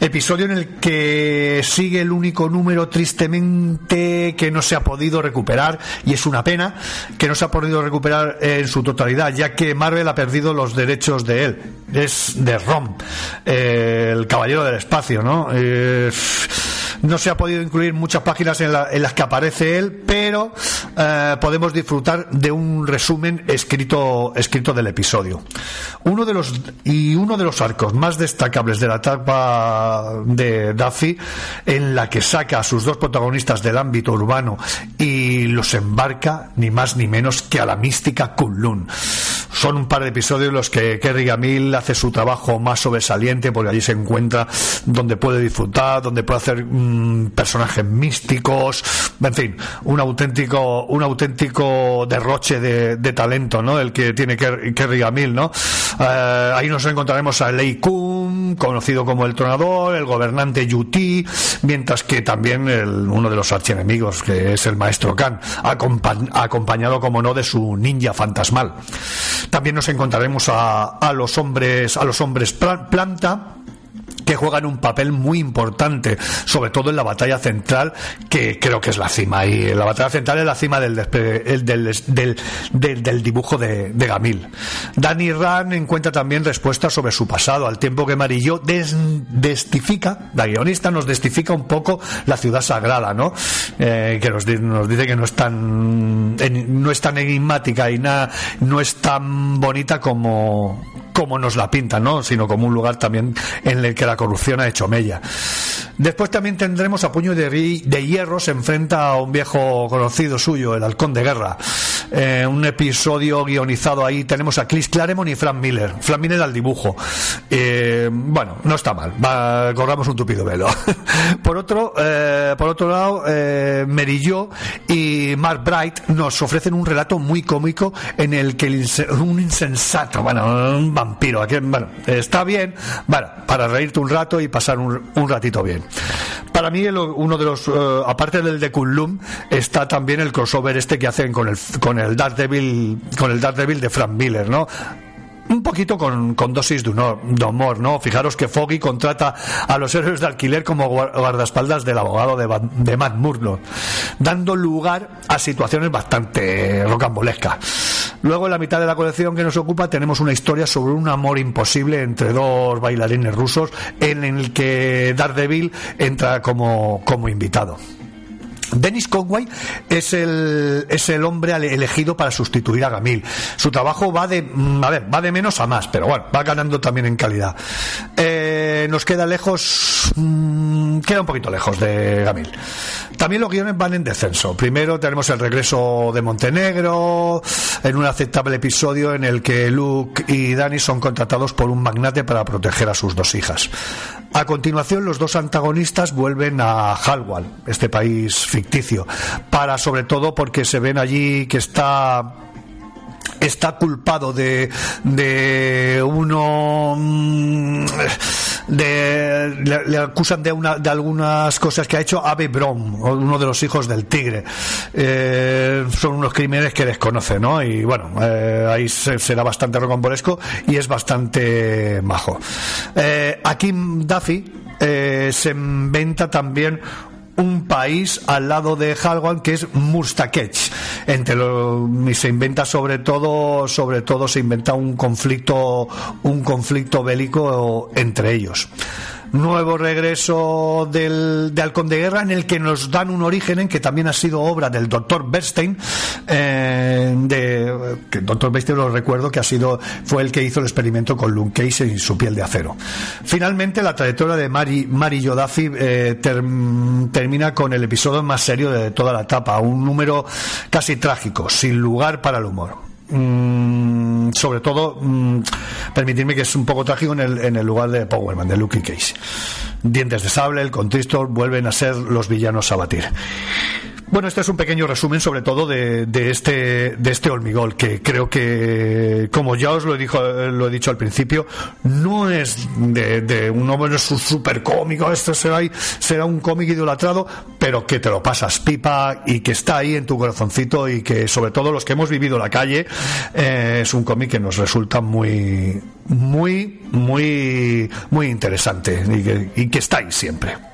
Episodio en el que sigue el único número tristemente que no se ha podido recuperar y es una pena que no se ha podido recuperar en su totalidad, ya que Marvel ha perdido los derechos de él. Es de Rom, eh, el caballero del espacio, ¿no? Eh, no se ha podido incluir muchas páginas en, la- en las que aparece él, pero eh, podemos disfrutar de un resumen escrito, escrito del episodio. Uno de los, y uno de los arcos más destacables de la etapa de Duffy, en la que saca a sus dos protagonistas del ámbito urbano y los embarca ni más ni menos que a la mística Kunlun. Son un par de episodios en los que Kerry Gamil hace su trabajo más sobresaliente porque allí se encuentra donde puede disfrutar, donde puede hacer personajes místicos, en fin, un auténtico, un auténtico derroche de, de talento, ¿no? El que tiene Ker- Kerry Gamil, ¿no? Eh, ahí nos encontraremos a Lei Kun, conocido como el Tronador, el gobernante Yuti, mientras que también el- uno de los archienemigos, que es el maestro Khan, acompa- acompañado, como no, de su ninja fantasmal. También nos encontraremos a, a los hombres, a los hombres pla- planta que juegan un papel muy importante, sobre todo en la batalla central, que creo que es la cima. Y la batalla central es la cima del, del, del, del- dibujo de, de Gamil. Danny Rand encuentra también respuestas sobre su pasado, al tiempo que Marillo des- destifica, la guionista nos destifica un poco la ciudad sagrada, ¿no? Eh, que nos, nos dice que no es tan no es tan enigmática y na- no es tan bonita como como nos la pintan, ¿no? Sino como un lugar también en el que la corrupción ha hecho mella. Después también tendremos a Puño de, de Hierro se enfrenta a un viejo conocido suyo, el Halcón de Guerra. Eh, un episodio guionizado ahí. Tenemos a Chris Claremont y Frank Miller. Frank Miller al dibujo. Eh, bueno, no está mal. Va, corramos un tupido velo. por otro, eh, por otro lado, eh, Merillo y Mark Bright nos ofrecen un relato muy cómico en el que el un insensato, bueno, un vampiro, aquí, bueno, está bien, bueno, para reírte un rato y pasar un, un ratito bien. Para mí, el- uno de los, eh, aparte del de Kunlun, está también el crossover este que hacen con el, con el Daredevil, con el Daredevil de Frank Miller, ¿no? Un poquito con, dosis de humor, ¿no? Fijaros que Foggy contrata a los héroes de alquiler como guar- guardaespaldas del abogado de, de Matt Murdock, dando lugar a situaciones bastante rocambolescas. Luego, en la mitad de la colección que nos ocupa, tenemos una historia sobre un amor imposible entre dos bailarines rusos, en el que Daredevil entra como, como invitado. Dennis Conway es el, es el hombre elegido para sustituir a Gamil. Su trabajo va de, mm, a ver, va de menos a más, pero bueno, va ganando también en calidad. Eh, nos queda lejos, mm, queda un poquito lejos de Gamil. También los guiones van en descenso. Primero tenemos el regreso de Montenegro, en un aceptable episodio en el que Luke y Danny son contratados por un magnate para proteger a sus dos hijas. A continuación, los dos antagonistas vuelven a Halwal, este país ficticio, para sobre todo porque se ven allí que está está culpado de, de uno mm, de, le, acusan de una de algunas cosas que ha hecho Abe Brom uno de los hijos del tigre. Eh, son unos crímenes que desconoce no y bueno eh, ahí se- será bastante rocambolesco y es bastante majo. Eh, aquí Duffy eh, se inventa también un país al lado de Halwan que es Mustakech. Entre lo, y se inventa sobre todo, sobre todo se inventa un conflicto, un conflicto bélico entre ellos. Nuevo regreso del, de Halcón de Guerra en el que nos dan un origen en que también ha sido obra del doctor Bernstein, eh, de, que el doctor Bernstein lo recuerdo que ha sido, fue el que hizo el experimento con Luke Cage y su piel de acero. Finalmente, la trayectoria de Mari, Mari Yodafi eh, term- termina con el episodio más serio de toda la etapa, un número casi trágico, sin lugar para el humor. Mm, sobre todo, mm, permitirme que es un poco trágico en el, en el lugar de Powerman, de Luke Cage. Dientes de sable, el contristor vuelven a ser los villanos a batir. Bueno, este es un pequeño resumen sobre todo de, este de este Olmigol que creo que como ya os lo dicho lo he dicho al principio no es de, un hombre súper cómico esto será será un cómic idolatrado pero que te lo pasas pipa y que está ahí en tu corazoncito y que sobre todo los que hemos vivido la calle eh, es un cómic que nos resulta muy muy muy muy interesante y que está ahí siempre.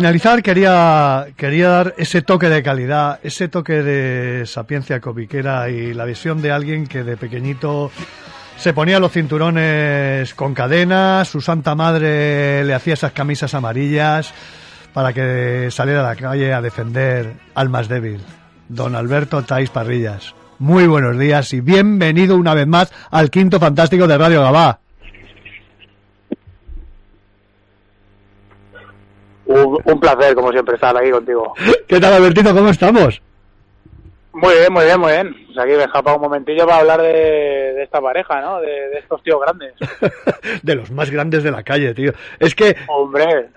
Finalizar, quería, quería dar ese toque de calidad, ese toque de sapiencia comiquera y la visión de alguien que de pequeñito se ponía los cinturones con cadenas, su santa madre le hacía esas camisas amarillas para que saliera a la calle a defender al más débil. Don Alberto Tais Parrillas. Muy buenos días y bienvenido una vez más al quinto fantástico de Radio Gabá. Un, un placer, como siempre, estar aquí contigo. ¿Qué tal, Albertito? ¿Cómo estamos? Muy bien, muy bien, muy bien. Pues aquí me he escapado un momentillo para hablar de, de esta pareja, ¿no? De, de estos tíos grandes. de los más grandes de la calle, tío. Es que, Hombre,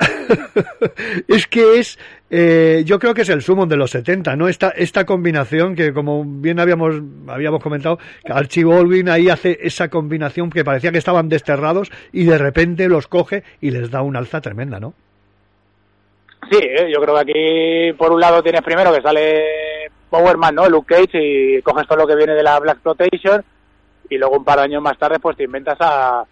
es que es, eh, yo creo que es el sumo de los 70, ¿no? Esta, esta combinación que, como bien habíamos, habíamos comentado, que Archie Baldwin ahí hace esa combinación que parecía que estaban desterrados y de repente los coge y les da una alza tremenda, ¿no? Sí, ¿eh? yo creo que aquí, por un lado, tienes primero que sale Powerman, ¿no? Luke Cage y coges todo lo que viene de la Black Exploitation y luego un par de años más tarde, pues te inventas a,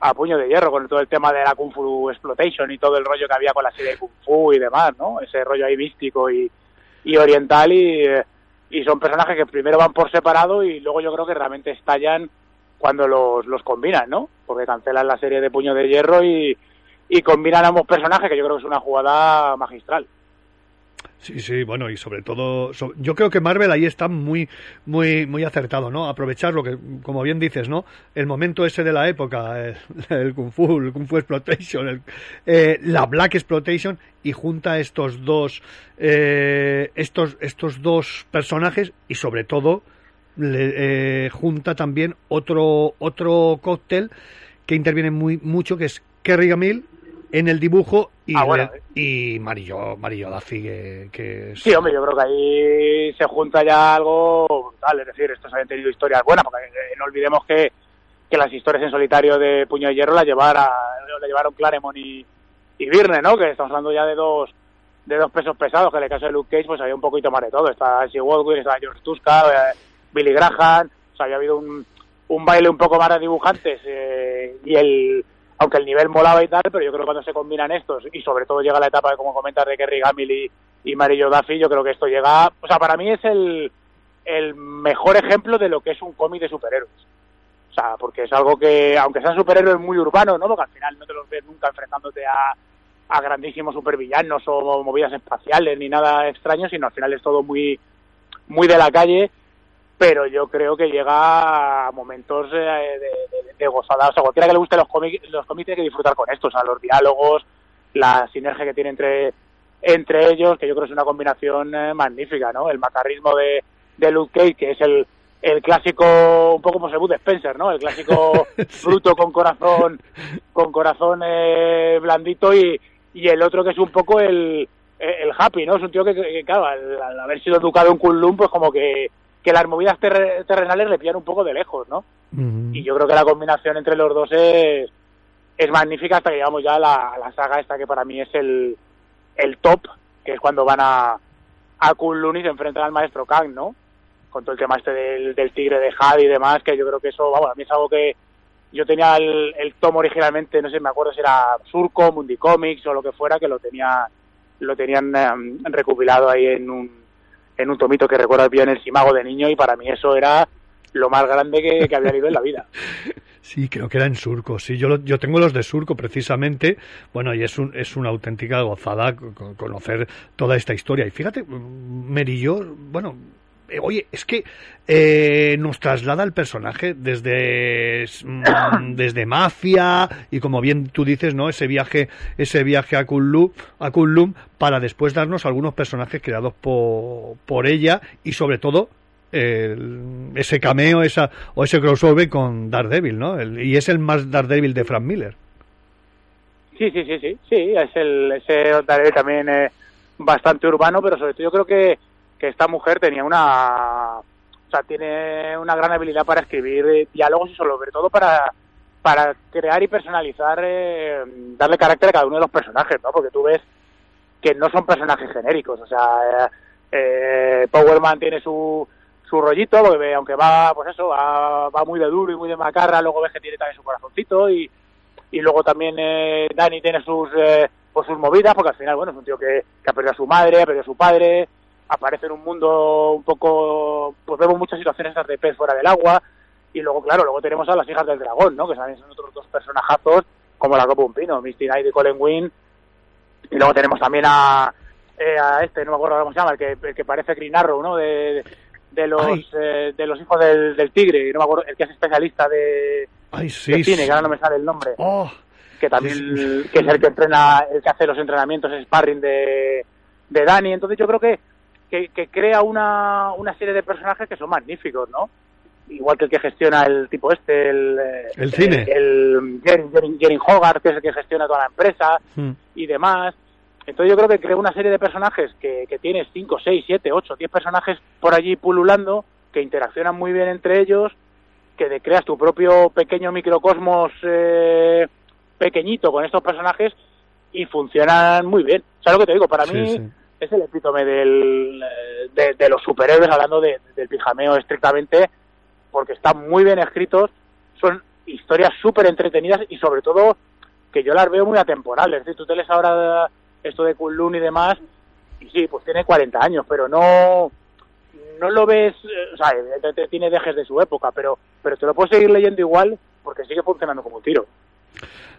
a puño de hierro con todo el tema de la Kung Fu Exploitation y todo el rollo que había con la serie de Kung Fu y demás, ¿no? Ese rollo ahí místico y, y oriental y, y son personajes que primero van por separado y luego yo creo que realmente estallan cuando los, los combinan, ¿no? Porque cancelan la serie de Puño de Hierro y, y combinan ambos personajes, que yo creo que es una jugada magistral. Sí, sí, bueno, y sobre todo, yo creo que Marvel ahí está muy, muy, muy acertado, ¿no? Aprovechar lo que, como bien dices, ¿no? El momento ese de la época, el, el Kung Fu, el Kung Fu Exploitation, el- eh, la Black Exploitation, y junta estos dos, eh, estos, estos dos personajes, y sobre todo, le, eh, junta también otro, otro cóctel que interviene muy, mucho, que es Kerry Gamil en el dibujo y, Ah, bueno. y Marillo, Marillo Duffy, que, que es- Sí, hombre, yo creo que ahí se junta ya algo brutal. Es decir, estos habían tenido historias buenas, porque eh, no olvidemos que, que las historias en solitario de Puño de Hierro las, llevara, las llevaron Claremont y, y Virne, ¿no? Que estamos hablando ya de dos de dos pesos pesados, que en el caso de Luke Cage pues había un poquito más de todo. Está Ashley Woodward, está George Tuska, eh, Billy Graham, o sea, había habido un, un baile un poco más de dibujantes eh, y el aunque el nivel molaba y tal, pero yo creo que cuando se combinan estos y sobre todo llega la etapa de como comentas de Kerry Gamil y, Marillo Duffy, yo creo que esto llega, o sea, para mí es el, el mejor ejemplo de lo que es un cómic de superhéroes. O sea, porque es algo que, aunque sean superhéroes muy urbanos, ¿no? Porque al final no te los ves nunca enfrentándote a, a grandísimos supervillanos o movidas espaciales ni nada extraño, sino al final es todo muy, muy de la calle, pero yo creo que llega a momentos eh, de, de- de gozada. O sea, cualquiera que le guste los cómics, los cómics tiene que disfrutar con esto, o sea, los diálogos, la sinergia que tiene entre entre ellos, que yo creo que es una combinación eh, magnífica, ¿no? El macarrismo de, de Luke Cage, que es el, el clásico, un poco como se Bud Spencer, ¿no? El clásico bruto con corazón, con corazón eh, blandito y, y el otro que es un poco el, el happy, ¿no? Es un tío que, que, claro, al, al haber sido educado en Kunlun, pues como que, que las movidas terre- terrenales le pillan un poco de lejos, ¿no? Y yo creo que la combinación entre los dos es, es magnífica hasta que llegamos ya a la, a la saga esta que para mí es el, el top, que es cuando van a, a Kunlun y se enfrentan al maestro Kang, ¿no? Con todo el tema este del, del tigre de Had y demás, que yo creo que eso, vamos, a mí es algo que yo tenía el, el tomo originalmente, no sé, me acuerdo si era Surco, Mundi Comics o lo que fuera, que lo tenía lo tenían em, recopilado ahí en un en un tomito que recuerdo bien el Simago de niño y para mí eso era lo más grande que, que había leído en la vida. Sí, creo que era en Surco. Sí, yo, yo tengo los de Surco precisamente. Bueno, y es, un, es una auténtica gozada co- co- conocer toda esta historia. Y fíjate, mm, Merillo, bueno, eh, oye, es que eh, nos traslada el personaje desde, mm, desde Mafia y como bien tú dices, ¿no? Ese viaje, ese viaje a Kunlun, a Kunlun para después darnos algunos personajes creados por, por ella y sobre todo el- ese cameo esa, o ese crossover con Daredevil, ¿no? El- y es el más Daredevil de Frank Miller. Sí, sí, sí, sí, sí, es el, ese Daredevil también eh, bastante urbano, pero sobre todo yo creo que, que esta mujer tenía una, o sea, tiene una gran habilidad para escribir diálogos y sobre todo para, para crear y personalizar, eh, darle carácter a cada uno de los personajes, ¿no? Porque tú ves que no son personajes genéricos, o sea, eh, eh, Powerman tiene su, su rollito, porque aunque va, pues eso, va, va muy de duro y muy de macarra, luego ves que tiene también su corazoncito y, y luego también eh, Dani tiene sus eh, pues sus movidas porque al final bueno es un tío que, que ha perdido a su madre ha perdido a su padre aparece en un mundo un poco pues vemos muchas situaciones de pez fuera del agua y luego claro luego tenemos a las hijas del dragón no que también son otros dos personajazos como la copa de un pino Misty Knight y Colin Wynn. Y luego tenemos también a, eh, a este no me acuerdo cómo se llama el que, el que parece Green Arrow no de, de los eh, de los hijos del, del tigre no me acuerdo el que es especialista de, Ay, de sí. cine que ahora no me sale el nombre. Oh, que también que es el que entrena, el que hace los entrenamientos sparring de, de Dani. Entonces yo creo que, que, que crea una, una serie de personajes que son magníficos, ¿no? Igual que el que gestiona el tipo este, el, eh, El cine. el Jerin, Jerin- Jerin Hogarth, que es el que gestiona toda la empresa mm. y demás. Entonces yo creo que crea una serie de personajes que, que tienes 5, 6, 7, 8, 10 personajes por allí pululando, que interaccionan muy bien entre ellos, que de- creas tu propio pequeño microcosmos eh, pequeñito con estos personajes y funcionan muy bien. ¿Sabes lo que te digo? Para Sí, mí sí. Es el epítome del, eh, de, los superhéroes, hablando de- del pijameo estrictamente, porque están muy bien escritos, son historias súper entretenidas y sobre todo que yo las veo muy atemporales. Es decir, tú te lees ahora esto de Kunlun y demás, y sí, pues tiene 40 años, pero no no lo ves, eh, o sea, tiene dejes de su época, pero pero te lo puedes seguir leyendo igual porque sigue funcionando como un tiro.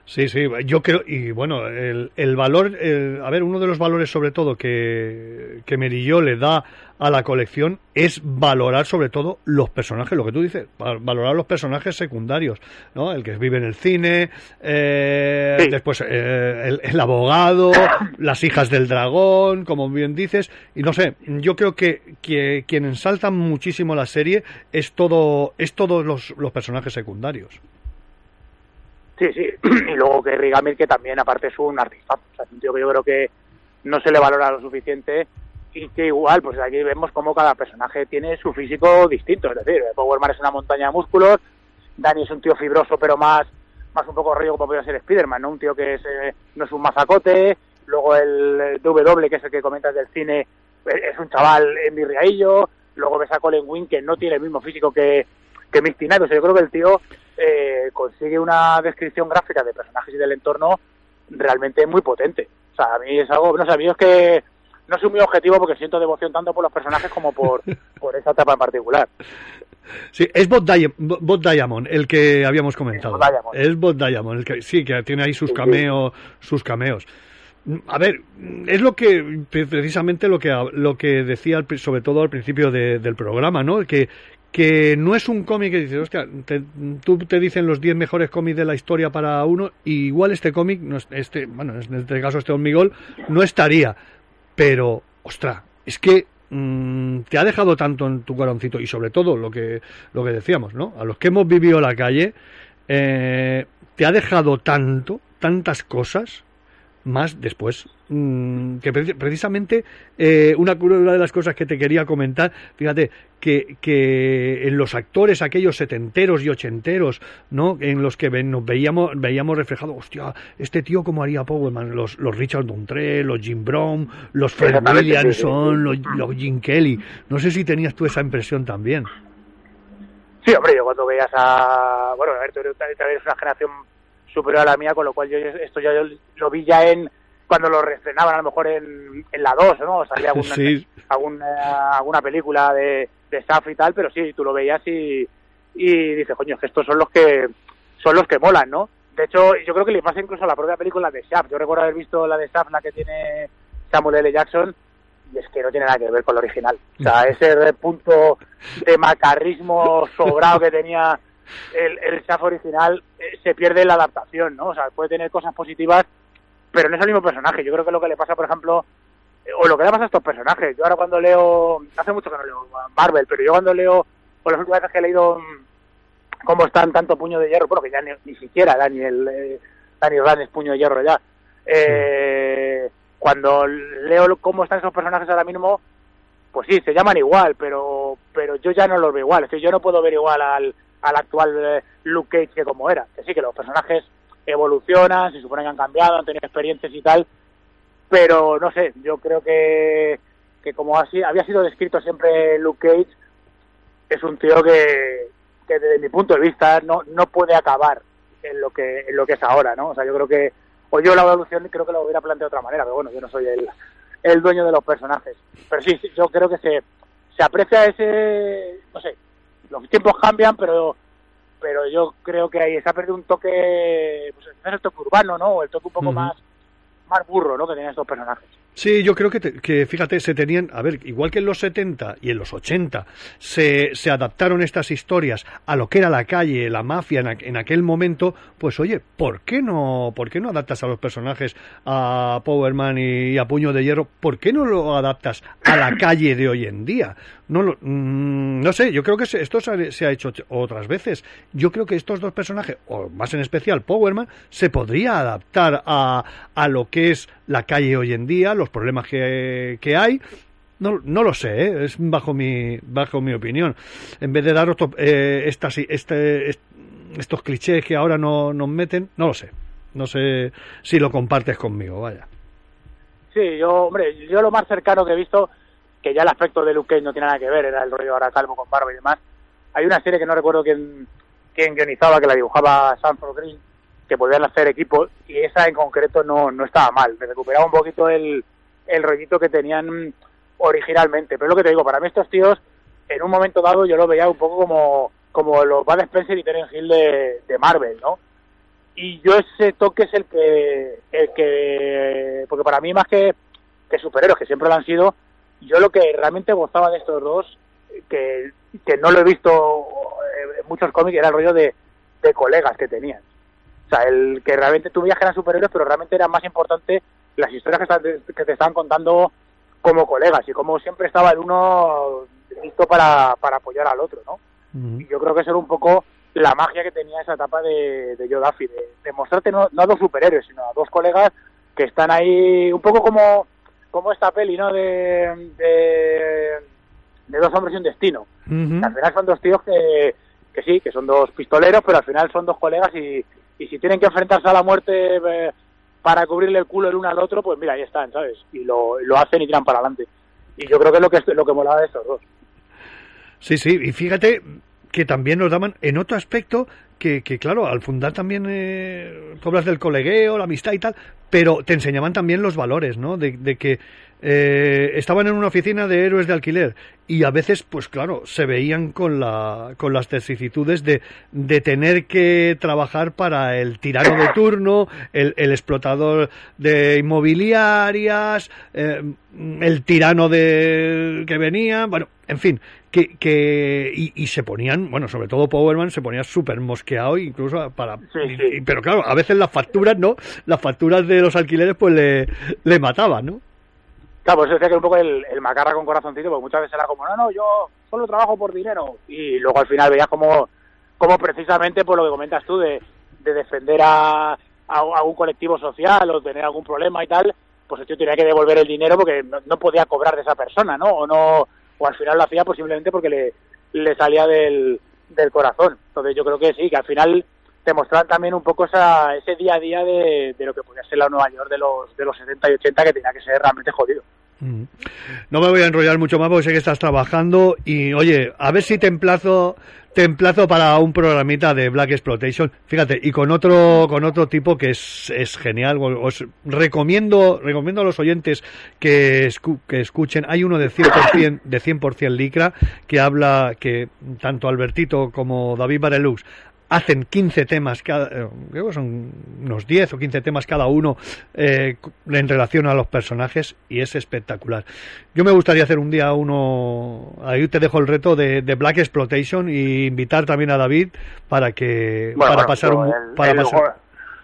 Sí, sí, yo creo, y bueno, el, el valor, el- a ver, uno de los valores sobre todo que, que Merilló le da a la colección es valorar sobre todo los personajes, lo que tú dices, va- valorar los personajes secundarios, ¿no? El que vive en el cine, eh, Sí. después eh, el, el abogado, las hijas del dragón, como bien dices, y no sé, yo creo que, que quien ensalta muchísimo la serie es todo, es todos los, los personajes secundarios. Sí, sí. Y luego que Rigamil, que también aparte es un artista. O sea, es un tío que yo creo que no se le valora lo suficiente y que igual, pues aquí vemos cómo cada personaje tiene su físico distinto. Es decir, Powerman es una montaña de músculos, Danny es un tío fibroso pero más más un poco rollo como podría ser Spiderman, ¿no? Un tío que es, eh, no es un mazacote, luego el, W, que es el que comentas del cine, es un chaval envirriaillo, luego ves a Colin Wing que no tiene el mismo físico que, que Mick Tinay. O sea, yo creo que el tío eh, consigue una descripción gráfica de personajes y del entorno realmente muy potente. O sea, a mí es algo, no sé, a mí es que no soy muy objetivo porque siento devoción tanto por los personajes como por, por esa etapa en particular. Sí, es Bot, Dia- Bo- Bot Diamond el que habíamos comentado. Es Bot Diamond. Es Bot Diamond, el que sí, que tiene ahí sus cameos, sus cameos. A ver, es lo que pre- precisamente lo que lo que decía sobre todo al principio de- del programa, ¿no? Que que no es un cómic que dices, hostia, te- tú te dicen los 10 mejores cómics de la historia para uno, y igual este cómic, no es- este, bueno, en este caso este hormigol, no estaría. Pero, ostra, es que mm, te ha dejado tanto en tu corazoncito y sobre todo lo que, lo que decíamos, ¿no? A los que hemos vivido la calle, eh, te ha dejado tanto, tantas cosas, más después. Mm, que preci- precisamente eh, una, una de las cosas que te quería comentar, fíjate, que, que en los actores aquellos setenteros y ochenteros, ¿no? En los que nos veíamos, veíamos reflejado, hostia, este tío cómo haría Powerman, los, los Richard Dontré, los Jim Brown, los Fred Williamson, los, los Jim Kelly. No sé si tenías tú esa impresión también. Sí, hombre, yo cuando veías a... Bueno, a ver, tú eres también una generación superior a la mía, con lo cual yo esto ya yo lo vi ya en... Cuando lo reestrenaban a lo mejor en, en la 2, ¿no? O salía alguna, Sí. alguna, alguna película de, de Saf y tal, pero sí, tú lo veías y, y dices, coño, es que estos son los que son los que molan, ¿no? De hecho, yo creo que le pasa incluso a la propia película de Shaft. Yo recuerdo haber visto la de Shaft, la que tiene Samuel L. Jackson, y es que no tiene nada que ver con la original. O sea, ese punto de macarrismo sobrado que tenía el, el Shaft original eh, se pierde la adaptación, ¿no? O sea, puede tener cosas positivas, pero no es el mismo personaje. Yo creo que lo que le pasa, por ejemplo, eh, o lo que le pasa a estos personajes. Yo ahora cuando leo, hace mucho que no leo Marvel, pero yo cuando leo, o las últimas veces que he leído mm, cómo están tanto puño de hierro, bueno, que ya ni, siquiera Daniel, eh, Daniel Rand es puño de hierro ya. Eh, Cuando leo cómo están esos personajes ahora mismo, pues sí, se llaman igual, pero pero yo ya no los veo igual. Es decir, yo no puedo ver igual al, al actual eh, Luke Cage que como era. Que sí, que los personajes evolucionan, se supone que han cambiado, han tenido experiencias y tal, pero no sé, yo creo que, que como así había sido descrito siempre Luke Cage, es un tío que, que desde mi punto de vista no, no puede acabar en lo que en lo que es ahora, ¿no? O sea, yo creo que o yo la evolución creo que lo hubiera planteado de otra manera, pero bueno, yo no soy el, el dueño de los personajes. Pero sí, sí, yo creo que se, se aprecia ese, no sé, los tiempos cambian, pero pero yo creo que ahí se ha perdido un toque, pues el toque urbano, ¿no? O el toque un poco más más burro, ¿no? Que tenían estos personajes. Sí, yo creo que, te- que, fíjate, se tenían, a ver, igual que en los 70 y en los 80 se, se adaptaron estas historias a lo que era la calle, la mafia en, en aquel momento, pues oye, ¿por qué no, por qué no adaptas a los personajes a Powerman y, a Puño de Hierro? ¿Por qué no lo adaptas a la calle de hoy en día? No, lo- mm, no sé, yo creo que se- esto se ha, se ha hecho ch- otras veces. Yo creo que estos dos personajes, o más en especial Powerman, se podría adaptar a, a lo que es la calle hoy en día, problemas que, que hay. No, no lo sé, ¿eh? es bajo mi, bajo mi opinión. En vez de dar eh, este, est- estos clichés que ahora no, nos meten, no lo sé. No sé si lo compartes conmigo, vaya. Sí, yo, hombre, yo lo más cercano que he visto, que ya el aspecto de Luke no tiene nada que ver, era el rollo ahora calvo con barba y demás. Hay una serie que no recuerdo quién, quién guionizaba, que la dibujaba Sanford Green, que podían hacer equipos, y esa en concreto no, no estaba mal. Me recuperaba un poquito el, el rollito que tenían originalmente. Pero es lo que te digo, para mí estos tíos, en un momento dado yo lo veía un poco como, como los Bud Spencer y Terence Hill de, de Marvel, ¿no? y yo ese toque es el que el que porque para mí más que, que superhéroes que siempre lo han sido yo lo que realmente gustaba de estos dos que, que no lo he visto eh, en muchos cómics era el rollo de, de colegas que tenían o sea el que realmente tú veías que eran superhéroes pero realmente era más importante las historias que, están- que te estaban contando como colegas y como siempre estaba el uno listo para, para apoyar al otro no y yo creo que eso era un poco la magia que tenía esa etapa de, de Joe Duffy, de, de mostrarte no, no a dos superhéroes, sino a dos colegas que están ahí un poco como, como esta peli, ¿no? De, de, de dos hombres y un destino. Que al final son dos tíos que, que sí, que son dos pistoleros, pero al final son dos colegas y, y si tienen que enfrentarse a la muerte eh, para cubrirle el culo el uno al otro, pues mira, ahí están, ¿sabes? Y lo, lo hacen y tiran para adelante. Y yo creo que es lo que, lo que molaba de estos dos. Sí, sí, y fíjate que también nos daban en otro aspecto que, que claro, al fundar también eh, hablas del colegueo, la amistad y tal, pero te enseñaban también los valores, ¿no? De, de que eh, estaban en una oficina de héroes de alquiler y a veces, pues claro, se veían con, la, con las vicisitudes de, de tener que trabajar para el tirano de turno, el, el explotador de inmobiliarias, eh, el tirano de que venía, bueno, en fin, que, que y, y se ponían, bueno, sobre todo Powerman se ponía súper mosqueado incluso para, y- pero claro, a veces las facturas, ¿no? Las facturas de los alquileres pues le, le mataban, ¿no? Claro, pues eso decía que un poco el, macarra con corazoncito, porque muchas veces era como, no, no, yo solo trabajo por dinero. Y luego al final veías como, como precisamente por lo que comentas tú, de, de defender a, a, a un colectivo social o tener algún problema y tal, pues el tío tenía que devolver el dinero porque no, podía cobrar de esa persona, ¿no? O no o al final lo hacía pues simplemente porque le, le salía del, del corazón. Entonces yo creo que sí, que al final te mostraban también un poco esa, ese día a día de, lo que podía ser la Nueva York de los, de los 70 y 80 que tenía que ser realmente jodido. Mm. No me voy a enrollar mucho más porque sé que estás trabajando y oye, a ver si te emplazo te emplazo para un programita de Black Exploitation, fíjate, y con otro con otro tipo que es, es genial, os recomiendo recomiendo a los oyentes que, escu- que escuchen, hay uno de 100% de 100% licra que habla que tanto Albertito como David Barelux hacen 15 temas cada, eh, creo que son unos 10 o 15 temas cada uno eh, en relación a los personajes y es espectacular. Yo me gustaría hacer un día uno, ahí te dejo el reto de, de Black Exploitation y invitar también a David para que Bueno, para bueno, pasar un el- para el pasar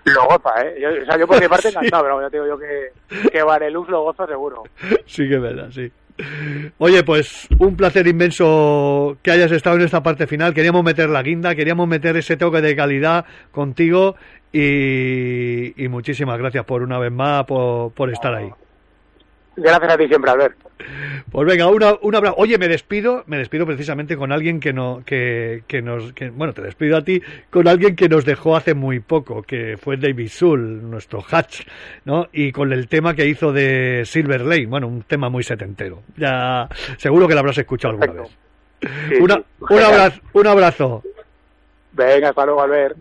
lo goza, ¿eh? Yo, o sea, yo por mi parte Sí. encantado, pero ya te digo yo que, que Varelux lo goza seguro. sí que es verdad, sí. Oye, pues un placer inmenso que hayas estado en esta parte final. Queríamos meter la guinda, queríamos meter ese toque de calidad contigo y, y muchísimas gracias por una vez más por, por estar ahí. Gracias a ti siempre, Albert. Pues venga, una, un abrazo. Oye, me despido, me despido precisamente con alguien que no, que, que nos, que, bueno, te despido a ti con alguien que nos dejó hace muy poco, que fue David Soul, nuestro Hatch, ¿no? Y con el tema que hizo de Silver Lane, bueno, un tema muy setentero. Ya, seguro que lo habrás escuchado alguna vez. Sí, Una- sí, un abrazo, un abrazo. Venga, hasta luego, Albert.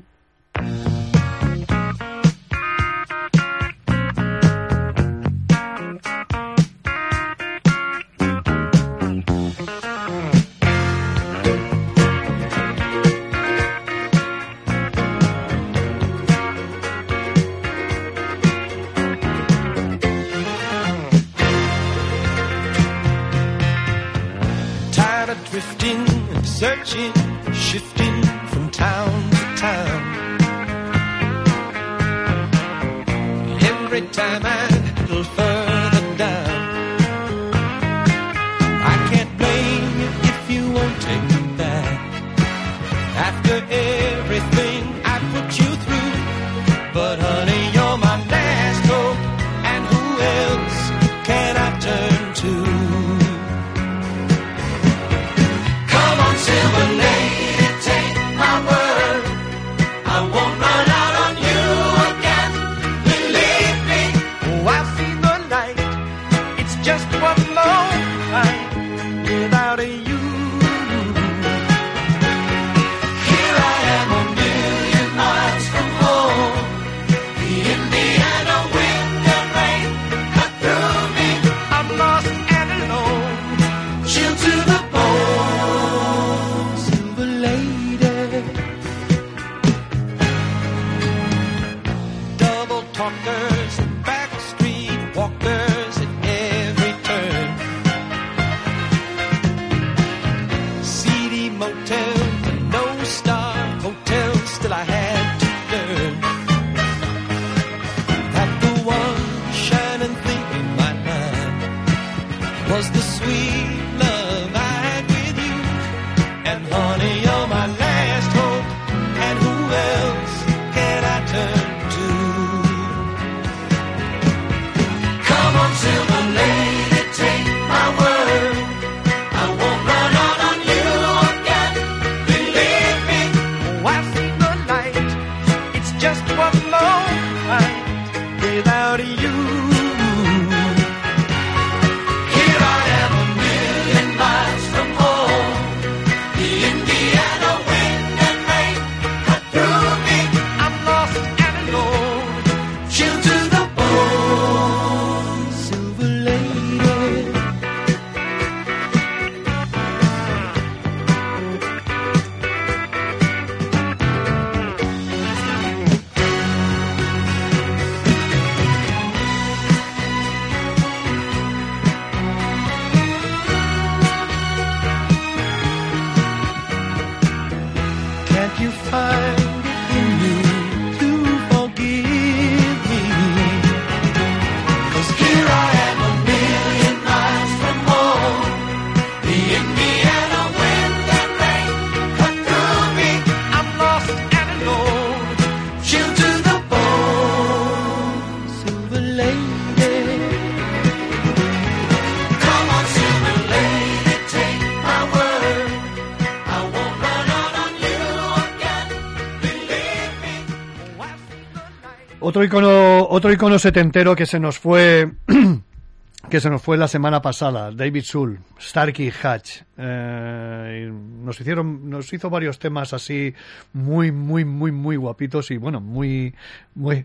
Otro icono, otro icono setentero que se nos fue, que se nos fue la semana pasada, David Soul, Starkey Hatch. Eh, nos hicieron, nos hizo varios temas así muy, muy, muy, muy guapitos y bueno, muy, muy,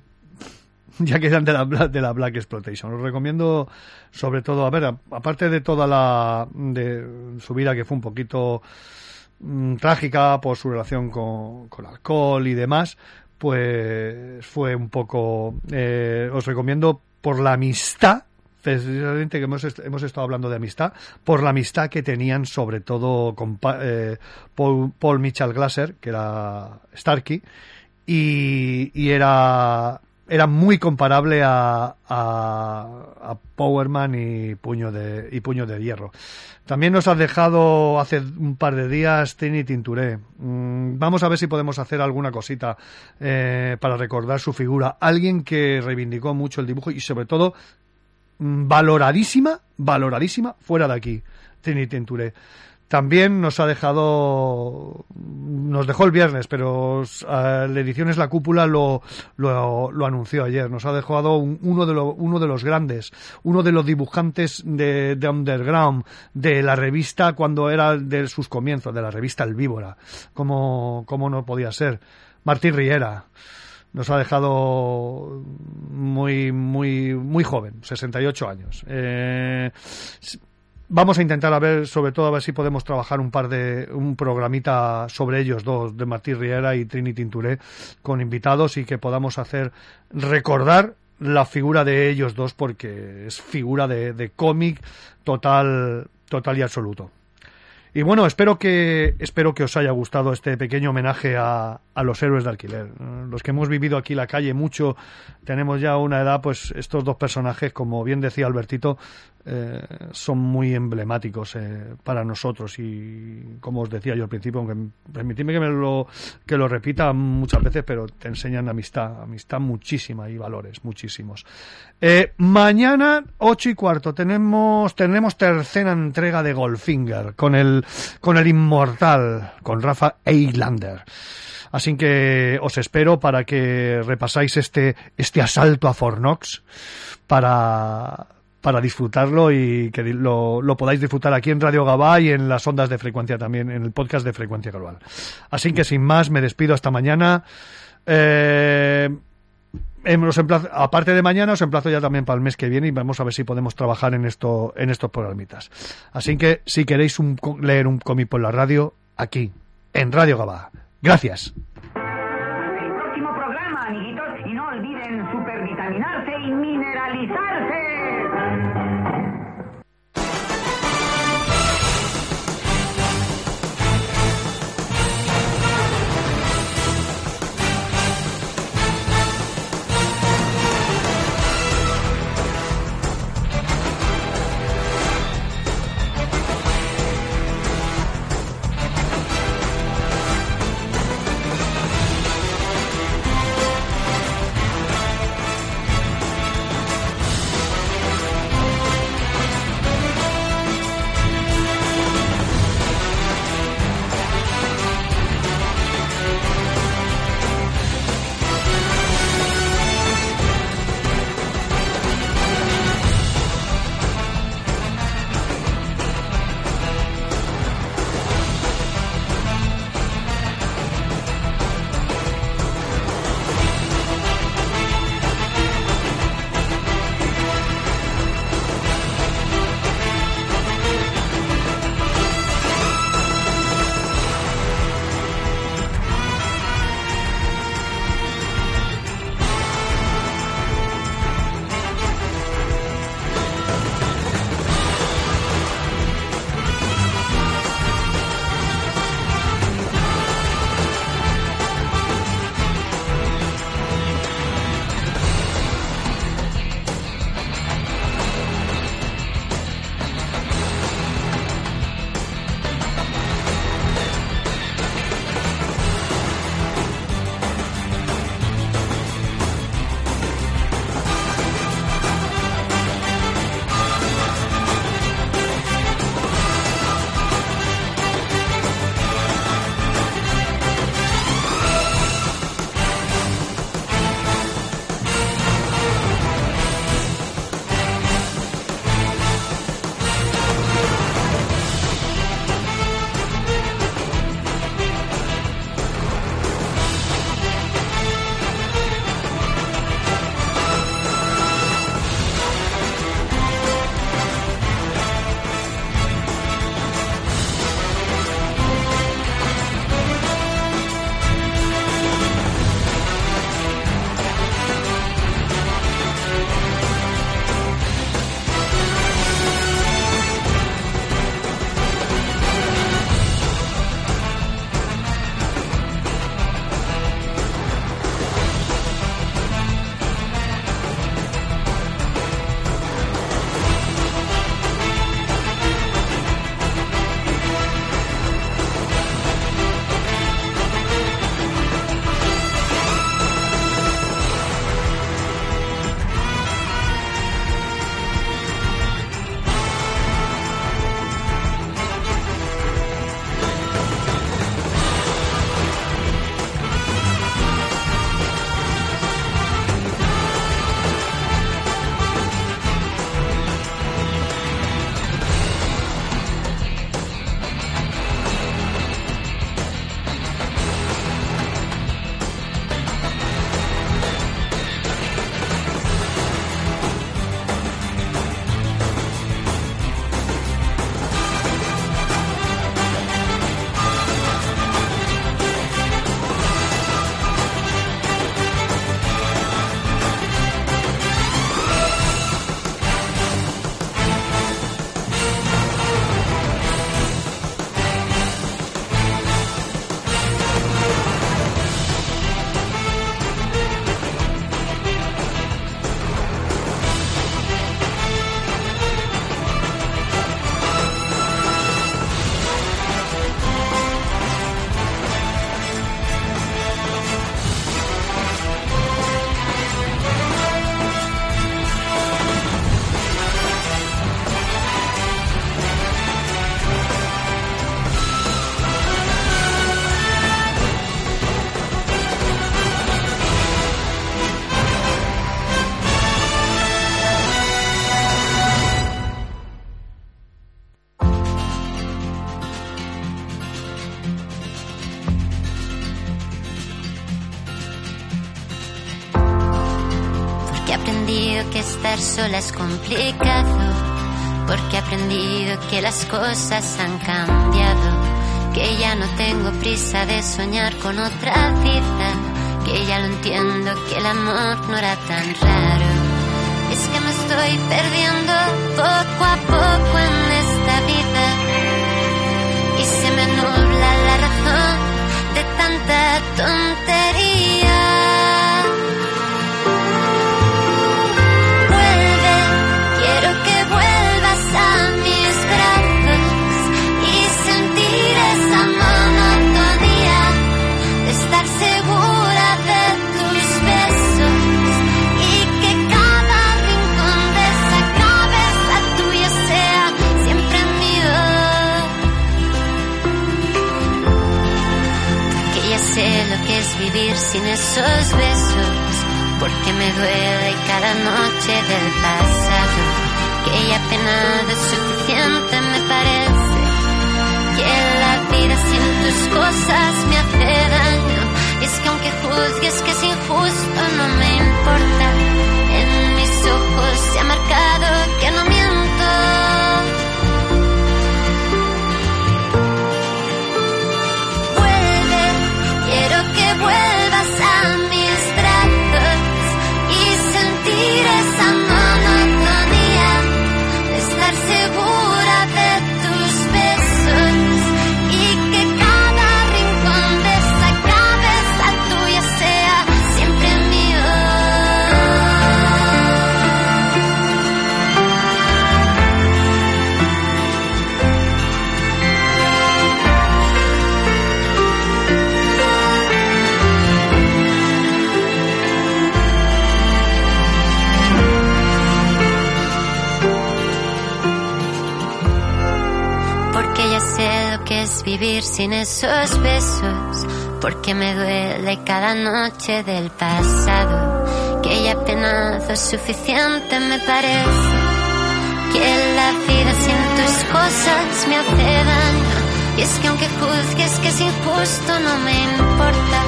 ya que eran de la, de la Black Exploitation. Os recomiendo, sobre todo, a ver, aparte de toda la, de su vida que fue un poquito mm, trágica por su relación con, con alcohol y demás, pues fue un poco, eh, os recomiendo por la amistad, precisamente que hemos, hemos estado hablando de amistad, por la amistad que tenían sobre todo con Pa- eh, Paul, Paul Mitchell Glasser, que era Starkey, y era era muy comparable a, a, a Powerman y Puño de y Puño de Hierro. También nos has dejado hace un par de días Trinity Touré. Mm, vamos a ver si podemos hacer alguna cosita eh, para recordar su figura. Alguien que reivindicó mucho el dibujo y sobre todo mm, valoradísima, valoradísima fuera de aquí, Trinity Touré. También nos ha dejado, nos dejó el viernes, pero eh, la edición es la cúpula lo, lo, lo anunció ayer. Nos ha dejado un- uno, de lo- uno de los grandes, uno de los dibujantes de, de Underground, de la revista cuando era de sus comienzos, de la revista El Víbora. Como, no podía ser. Martín Riera nos ha dejado muy, muy, muy joven, 68 años. Eh, vamos a intentar a ver, sobre todo a ver si podemos trabajar un par de, un programita sobre ellos dos, de Martí Riera y Trini Tinturé, con invitados y que podamos hacer recordar la figura de ellos dos porque es figura de, de cómic total, total y absoluto. Y bueno, espero que, espero que os haya gustado este pequeño homenaje a, a los héroes de alquiler. Los que hemos vivido aquí la calle mucho, tenemos ya una edad, pues estos dos personajes, como bien decía Albertito, eh, son muy emblemáticos eh, para nosotros y como os decía yo al principio, aunque permitidme que me lo que lo repita muchas veces, pero te enseñan amistad, amistad muchísima y valores muchísimos. Eh, mañana ocho y cuarto tenemos tenemos tercera entrega de Goldfinger con el con el inmortal con Rafa Eilander. Así que os espero para que repasáis este este asalto a Fornox para para disfrutarlo y que lo, podáis disfrutar aquí en Radio Gabá y en las ondas de frecuencia también, en el podcast de Frecuencia Global. Así que sin más, me despido hasta mañana. Eh, em, aparte de mañana, os emplazo ya también para el mes que viene y vamos a ver si podemos trabajar en esto, en estos programitas. Así que si queréis un leer un cómic por la radio, aquí, en Radio Gabá. Gracias. Sola es complicado, porque he aprendido que las cosas han cambiado, que ya no tengo prisa de soñar con otra vida, que ya lo entiendo que el amor no era tan raro. Es que me estoy perdiendo poco a poco esos besos, porque me duele cada noche del pasado. Que ya penado es suficiente, me parece. Que la vida sin tus cosas me hace daño. Y es que aunque juzgues que es injusto, no me importa. En mis ojos se ha marcado que no miento. Vivir sin esos besos. Porque me duele cada noche del pasado. Que ya penazo es suficiente me parece. Que la vida sin tus cosas me hace daño. Y es que aunque juzgues que es injusto no me importa.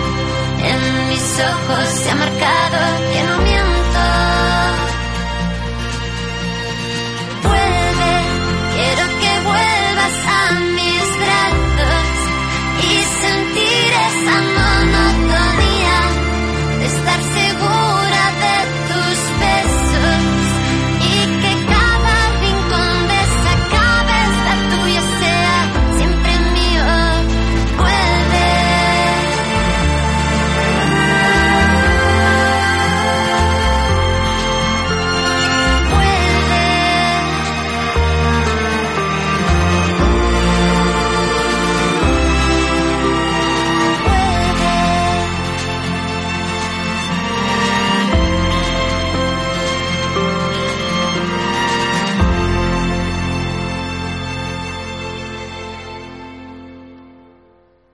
En mis ojos se ha marcado que no miento.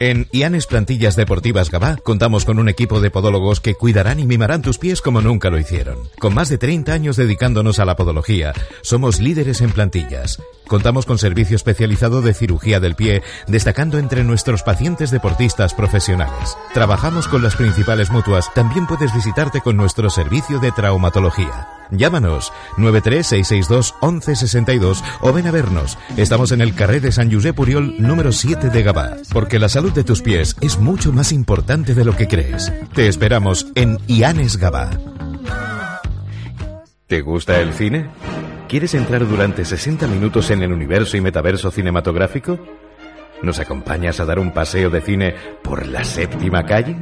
En Ianes Plantillas Deportivas Gabá contamos con un equipo de podólogos que cuidarán y mimarán tus pies como nunca lo hicieron. Con más de 30 años dedicándonos a la podología, somos líderes en plantillas. Contamos con servicio especializado de cirugía del pie, destacando entre nuestros pacientes deportistas profesionales. Trabajamos con las principales mutuas, también puedes visitarte con nuestro servicio de traumatología. Llámanos 936621162 o ven a vernos. Estamos en el carré de San Josep Puriol número 7 de Gabá, porque la salud de tus pies es mucho más importante de lo que crees. Te esperamos en Ianes Gabá. ¿Te gusta el cine? ¿Quieres entrar durante 60 minutos en el universo y metaverso cinematográfico? ¿Nos acompañas a dar un paseo de cine por la séptima calle?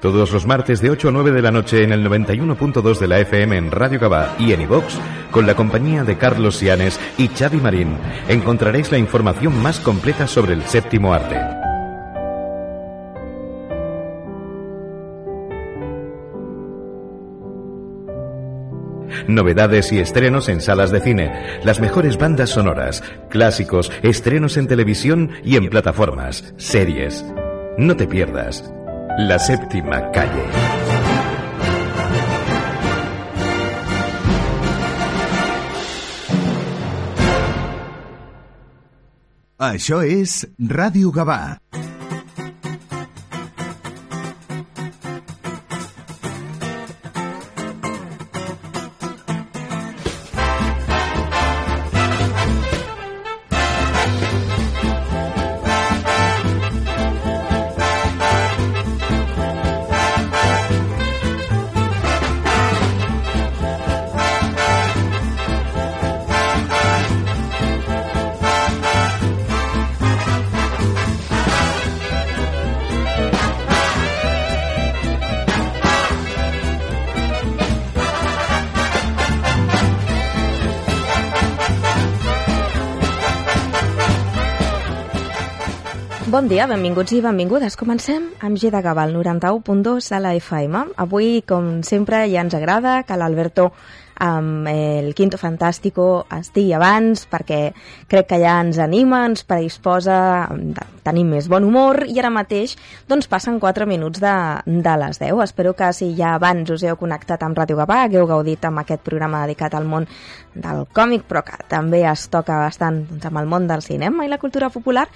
Todos los martes de 8 a 9 de la noche en el 91.2 de la FM en Radio Gabá y en iVox, con la compañía de Carlos Sianes y Xavi Marín, encontraréis la información más completa sobre el séptimo arte. Novedades y estrenos en salas de cine, las mejores bandas sonoras, clásicos, estrenos en televisión y en plataformas, series. No te pierdas. La séptima calle. Això és Ràdio Gavà. Dia, benvinguts i benvingudes. Comencem amb G de Gavà, el 91.2 de la FM. Avui, com sempre, ja ens agrada que l'Alberto amb el Quinto Fantástico estigui abans perquè crec que ja ens anima, ens predisposa, tenim més bon humor i ara mateix doncs passen 4 minuts de, de les 10. Espero que si ja abans us heu connectat amb Ràdio Gavà, hagueu gaudit amb aquest programa dedicat al món del còmic, però que també es toca bastant doncs, amb el món del cinema i la cultura popular.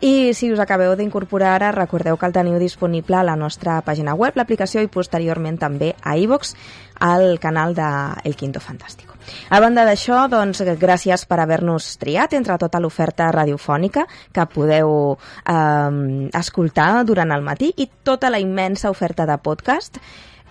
I si us acabeu d'incorporar ara, recordeu que el teniu disponible a la nostra pàgina web, l'aplicació i posteriorment també a iVox, al canal de El Quinto Fantástico. A banda d'això, doncs, gràcies per haver-nos triat entre tota l'oferta radiofònica que podeu eh, escoltar durant el matí i tota la immensa oferta de podcast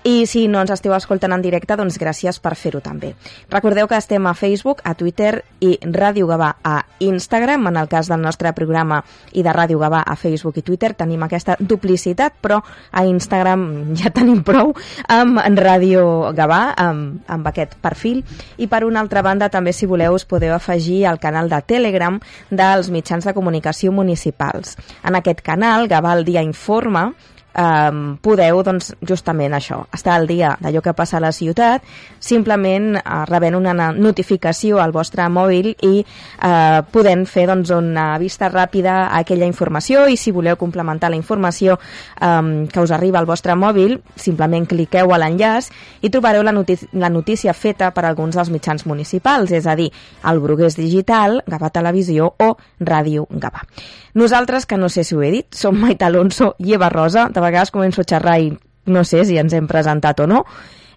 i si no ens esteu escoltant en directe, doncs gràcies per fer-ho també. Recordeu que estem a Facebook, a Twitter i Ràdio Gavà a Instagram. En el cas del nostre programa i de Ràdio Gavà a Facebook i Twitter tenim aquesta duplicitat, però a Instagram ja tenim prou amb Ràdio Gavà, amb, amb aquest perfil. I per una altra banda, també si voleu us podeu afegir al canal de Telegram dels mitjans de comunicació municipals. En aquest canal, Gavà al dia informa, um, podeu, doncs, justament això, estar al dia d'allò que passa a la ciutat, simplement uh, rebent una notificació al vostre mòbil i uh, podent fer doncs, una vista ràpida a aquella informació i si voleu complementar la informació um, que us arriba al vostre mòbil, simplement cliqueu a l'enllaç i trobareu la, la notícia feta per alguns dels mitjans municipals, és a dir, el Brugués Digital, Gavà Televisió o Ràdio Gavà. Nosaltres, que no sé si ho he dit, som Maite Alonso i Eva Rosa, de vegades començo a xerrar i no sé si ens hem presentat o no,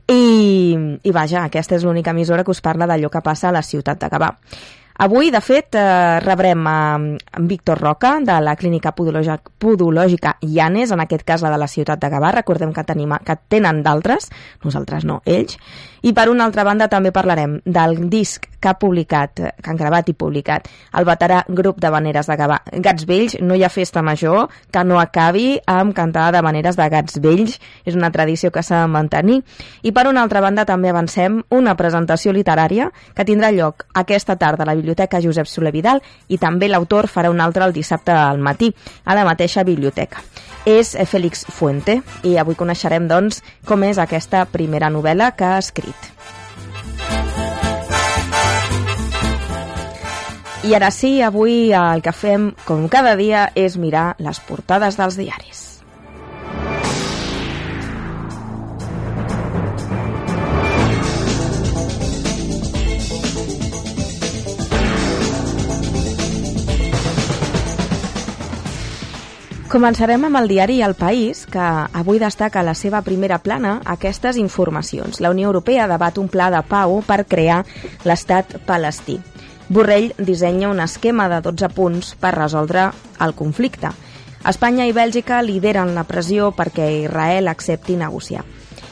i, i vaja, aquesta és l'única emissora que us parla d'allò que passa a la ciutat de Gavà. Avui, de fet, eh, rebrem a, a Víctor Roca, de la Clínica Podològica, Podològica Llanes, en aquest cas la de la ciutat de Gavà. Recordem que, tenim, que tenen d'altres, nosaltres no, ells. I per una altra banda també parlarem del disc que ha publicat, que han gravat i publicat, el veterà grup de Vaneres de Gavà. Gats Vells, no hi ha festa major que no acabi amb cantada de Vaneres de Gats Vells. És una tradició que s'ha de mantenir. I per una altra banda també avancem una presentació literària que tindrà lloc aquesta tarda a la Biblioteca Josep Soler Vidal i també l'autor farà un altre el dissabte al matí a la mateixa biblioteca. És Félix Fuente i avui coneixerem doncs com és aquesta primera novel·la que ha escrit. I ara sí, avui el que fem, com cada dia, és mirar les portades dels diaris. Començarem amb el diari El País, que avui destaca a la seva primera plana aquestes informacions. La Unió Europea debat un pla de pau per crear l'estat palestí. Borrell dissenya un esquema de 12 punts per resoldre el conflicte. Espanya i Bèlgica lideren la pressió perquè Israel accepti negociar.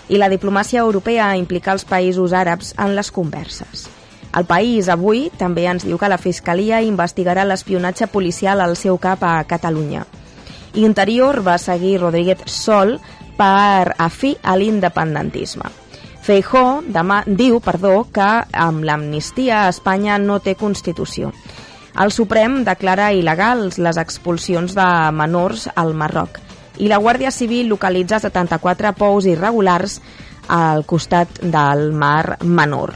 I la diplomàcia europea implica els països àrabs en les converses. El País avui també ens diu que la Fiscalia investigarà l'espionatge policial al seu cap a Catalunya. Interior va seguir Rodríguez sol per afí a l'independentisme. Feijó demà, diu perdó, que amb l'amnistia Espanya no té Constitució. El Suprem declara il·legals les expulsions de menors al Marroc i la Guàrdia Civil localitza 74 pous irregulars al costat del mar Menor.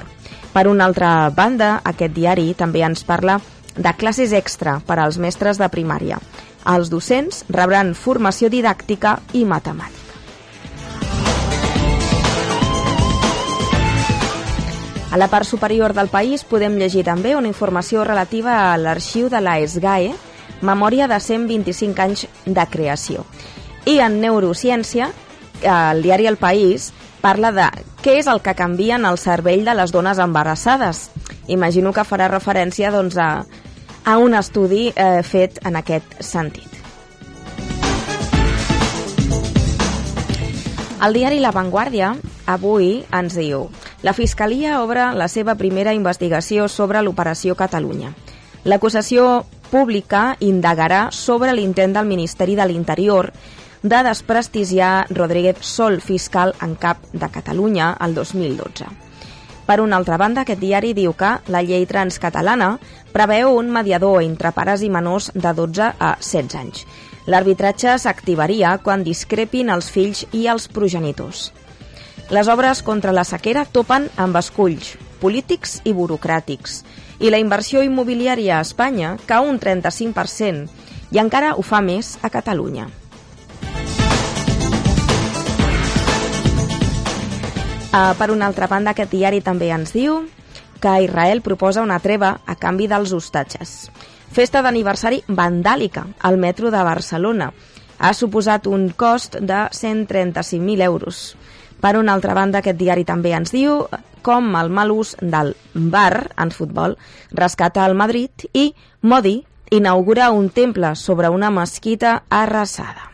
Per una altra banda, aquest diari també ens parla de classes extra per als mestres de primària. Els docents rebran formació didàctica i matemàtica. A la part superior del país podem llegir també una informació relativa a l'arxiu de la SGAE, memòria de 125 anys de creació. I en neurociència, el diari El País parla de què és el que canvia en el cervell de les dones embarassades. Imagino que farà referència doncs, a, a un estudi eh, fet en aquest sentit. El diari La Vanguardia avui ens diu la Fiscalia obre la seva primera investigació sobre l'Operació Catalunya. L'acusació pública indagarà sobre l'intent del Ministeri de l'Interior de desprestigiar Rodríguez Sol, fiscal en cap de Catalunya, el 2012. Per una altra banda, aquest diari diu que la llei transcatalana preveu un mediador entre pares i menors de 12 a 16 anys. L'arbitratge s'activaria quan discrepin els fills i els progenitors. Les obres contra la sequera topen amb esculls polítics i burocràtics i la inversió immobiliària a Espanya cau un 35% i encara ho fa més a Catalunya. Uh, per una altra banda, aquest diari també ens diu que Israel proposa una treva a canvi dels hostatges. Festa d'aniversari vandàlica al metro de Barcelona. Ha suposat un cost de 135.000 euros. Per una altra banda, aquest diari també ens diu com el mal ús del bar en futbol rescata el Madrid i Modi inaugura un temple sobre una mesquita arrasada.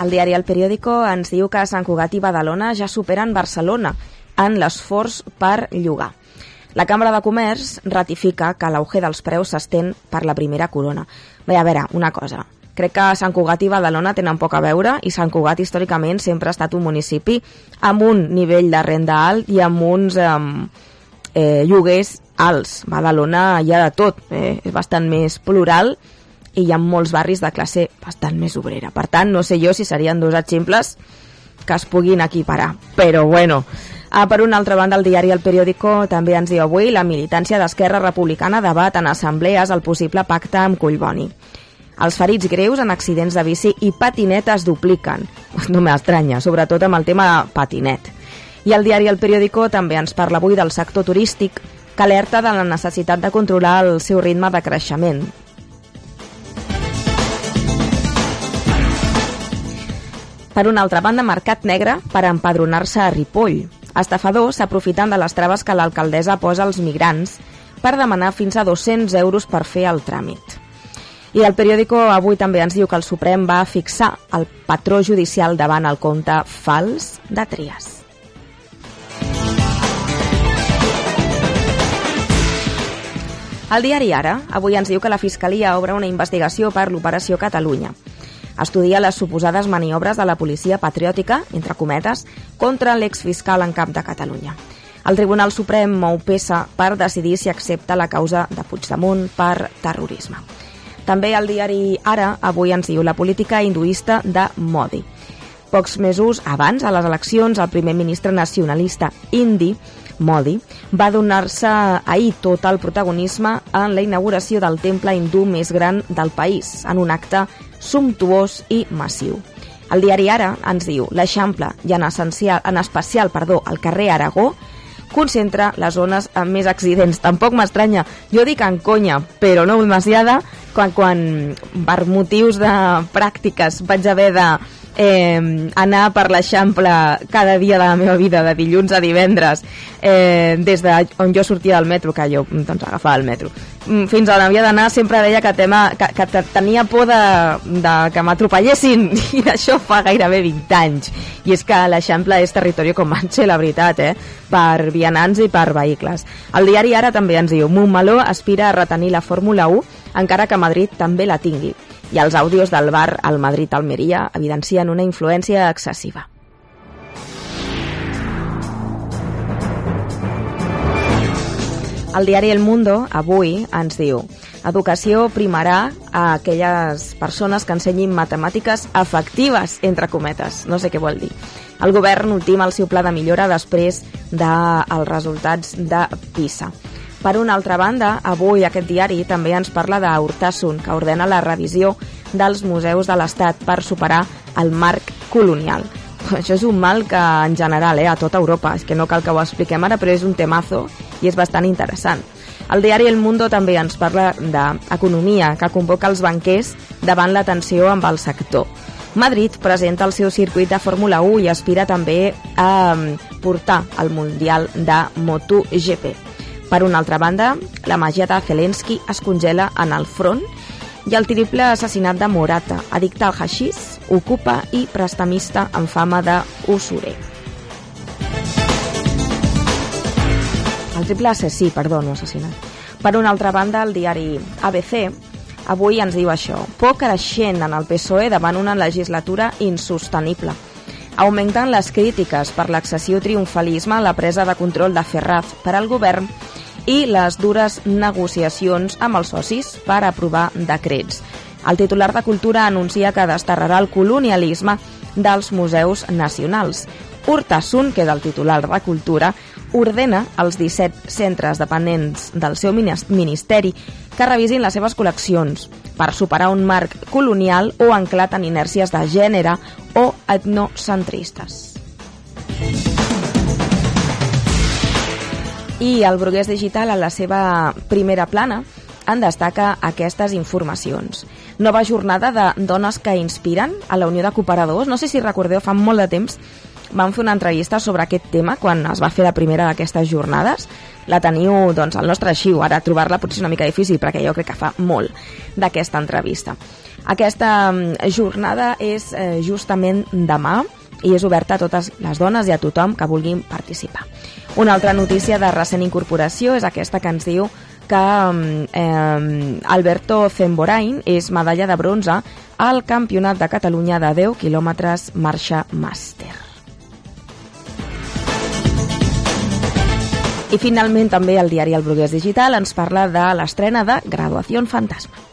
El diari El Periódico ens diu que Sant Cugat i Badalona ja superen Barcelona en l'esforç per llogar. La Cambra de Comerç ratifica que l'auge dels preus s'estén per la primera corona. Bé, a veure, una cosa. Crec que Sant Cugat i Badalona tenen poc a veure i Sant Cugat històricament sempre ha estat un municipi amb un nivell de renda alt i amb uns eh, eh, lloguers alts. Badalona hi ha de tot, eh, és bastant més plural i hi ha molts barris de classe bastant més obrera. Per tant, no sé jo si serien dos exemples que es puguin equiparar. Però bueno, Ah, per una altra banda, el diari El Periódico també ens diu avui la militància d'Esquerra Republicana debat en assemblees el possible pacte amb Collboni. Els ferits greus en accidents de bici i patinet es dupliquen. No m'estranya, sobretot amb el tema patinet. I el diari El Periódico també ens parla avui del sector turístic que alerta de la necessitat de controlar el seu ritme de creixement. Per una altra banda, Mercat Negre per empadronar-se a Ripoll. Estafadors s'aprofiten de les traves que l'alcaldessa posa als migrants per demanar fins a 200 euros per fer el tràmit. I el periòdico avui també ens diu que el Suprem va fixar el patró judicial davant el compte fals de Trias. El diari Ara avui ens diu que la Fiscalia obre una investigació per l'Operació Catalunya estudia les suposades maniobres de la policia patriòtica, entre cometes, contra l'exfiscal en cap de Catalunya. El Tribunal Suprem mou peça per decidir si accepta la causa de Puigdemont per terrorisme. També el diari Ara avui ens diu la política hinduista de Modi. Pocs mesos abans, a les eleccions, el primer ministre nacionalista indi, Modi, va donar-se ahir tot el protagonisme en la inauguració del temple hindú més gran del país, en un acte sumptuós i massiu. El diari Ara ens diu l'Eixample i en, essencial, en especial perdó, el carrer Aragó concentra les zones amb més accidents. Tampoc m'estranya, jo dic en conya, però no demasiada, quan, quan per motius de pràctiques vaig haver de eh, anar per l'Eixample cada dia de la meva vida, de dilluns a divendres, eh, des de on jo sortia del metro, que jo doncs, agafava el metro, mm, fins on havia d'anar sempre deia que, tema, que, que tenia por de, de que m'atropellessin i d'això fa gairebé 20 anys i és que l'Eixample és territori com Manche, la veritat, eh? per vianants i per vehicles. El diari Ara també ens diu Montmeló aspira a retenir la Fórmula 1 encara que Madrid també la tingui i els àudios del bar al Madrid-Almeria evidencien una influència excessiva. El diari El Mundo avui ens diu Educació primarà a aquelles persones que ensenyin matemàtiques efectives, entre cometes. No sé què vol dir. El govern ultima el seu pla de millora després dels resultats de PISA. Per una altra banda, avui aquest diari també ens parla d'Hurtasun, que ordena la revisió dels museus de l'Estat per superar el marc colonial. Això és un mal que en general, eh, a tota Europa, és que no cal que ho expliquem ara, però és un temazo i és bastant interessant. El diari El Mundo també ens parla d'economia, que convoca els banquers davant la tensió amb el sector. Madrid presenta el seu circuit de Fórmula 1 i aspira també a mm, portar el Mundial de MotoGP. Per una altra banda, la màgia de Zelensky es congela en el front i el triple assassinat de Morata, addicte al haixís, ocupa i prestamista amb fama de usurer. El triple assassí, perdó, no assassinat. Per una altra banda, el diari ABC avui ens diu això. Por creixent en el PSOE davant una legislatura insostenible. Augmenten les crítiques per l'excessiu triomfalisme a la presa de control de Ferraz per al govern i les dures negociacions amb els socis per aprovar decrets. El titular de Cultura anuncia que desterrarà el colonialisme dels museus nacionals. Urtasun, que és el titular de Cultura, ordena als 17 centres dependents del seu minis- ministeri que revisin les seves col·leccions per superar un marc colonial o anclat en inèrcies de gènere o etnocentristes. I el Brugués Digital, a la seva primera plana, en destaca aquestes informacions. Nova jornada de dones que inspiren a la Unió de Cooperadors. No sé si recordeu, fa molt de temps vam fer una entrevista sobre aquest tema quan es va fer la primera d'aquestes jornades. La teniu doncs, al nostre arxiu. Ara trobar-la potser és una mica difícil perquè jo crec que fa molt d'aquesta entrevista. Aquesta mm, jornada és eh, justament demà i és oberta a totes les dones i a tothom que vulguin participar. Una altra notícia de recent incorporació és aquesta que ens diu que eh, Alberto Zemborain és medalla de bronze al Campionat de Catalunya de 10 quilòmetres marxa màster. I finalment també el diari El Brugués Digital ens parla de l'estrena de Graduació Fantasma.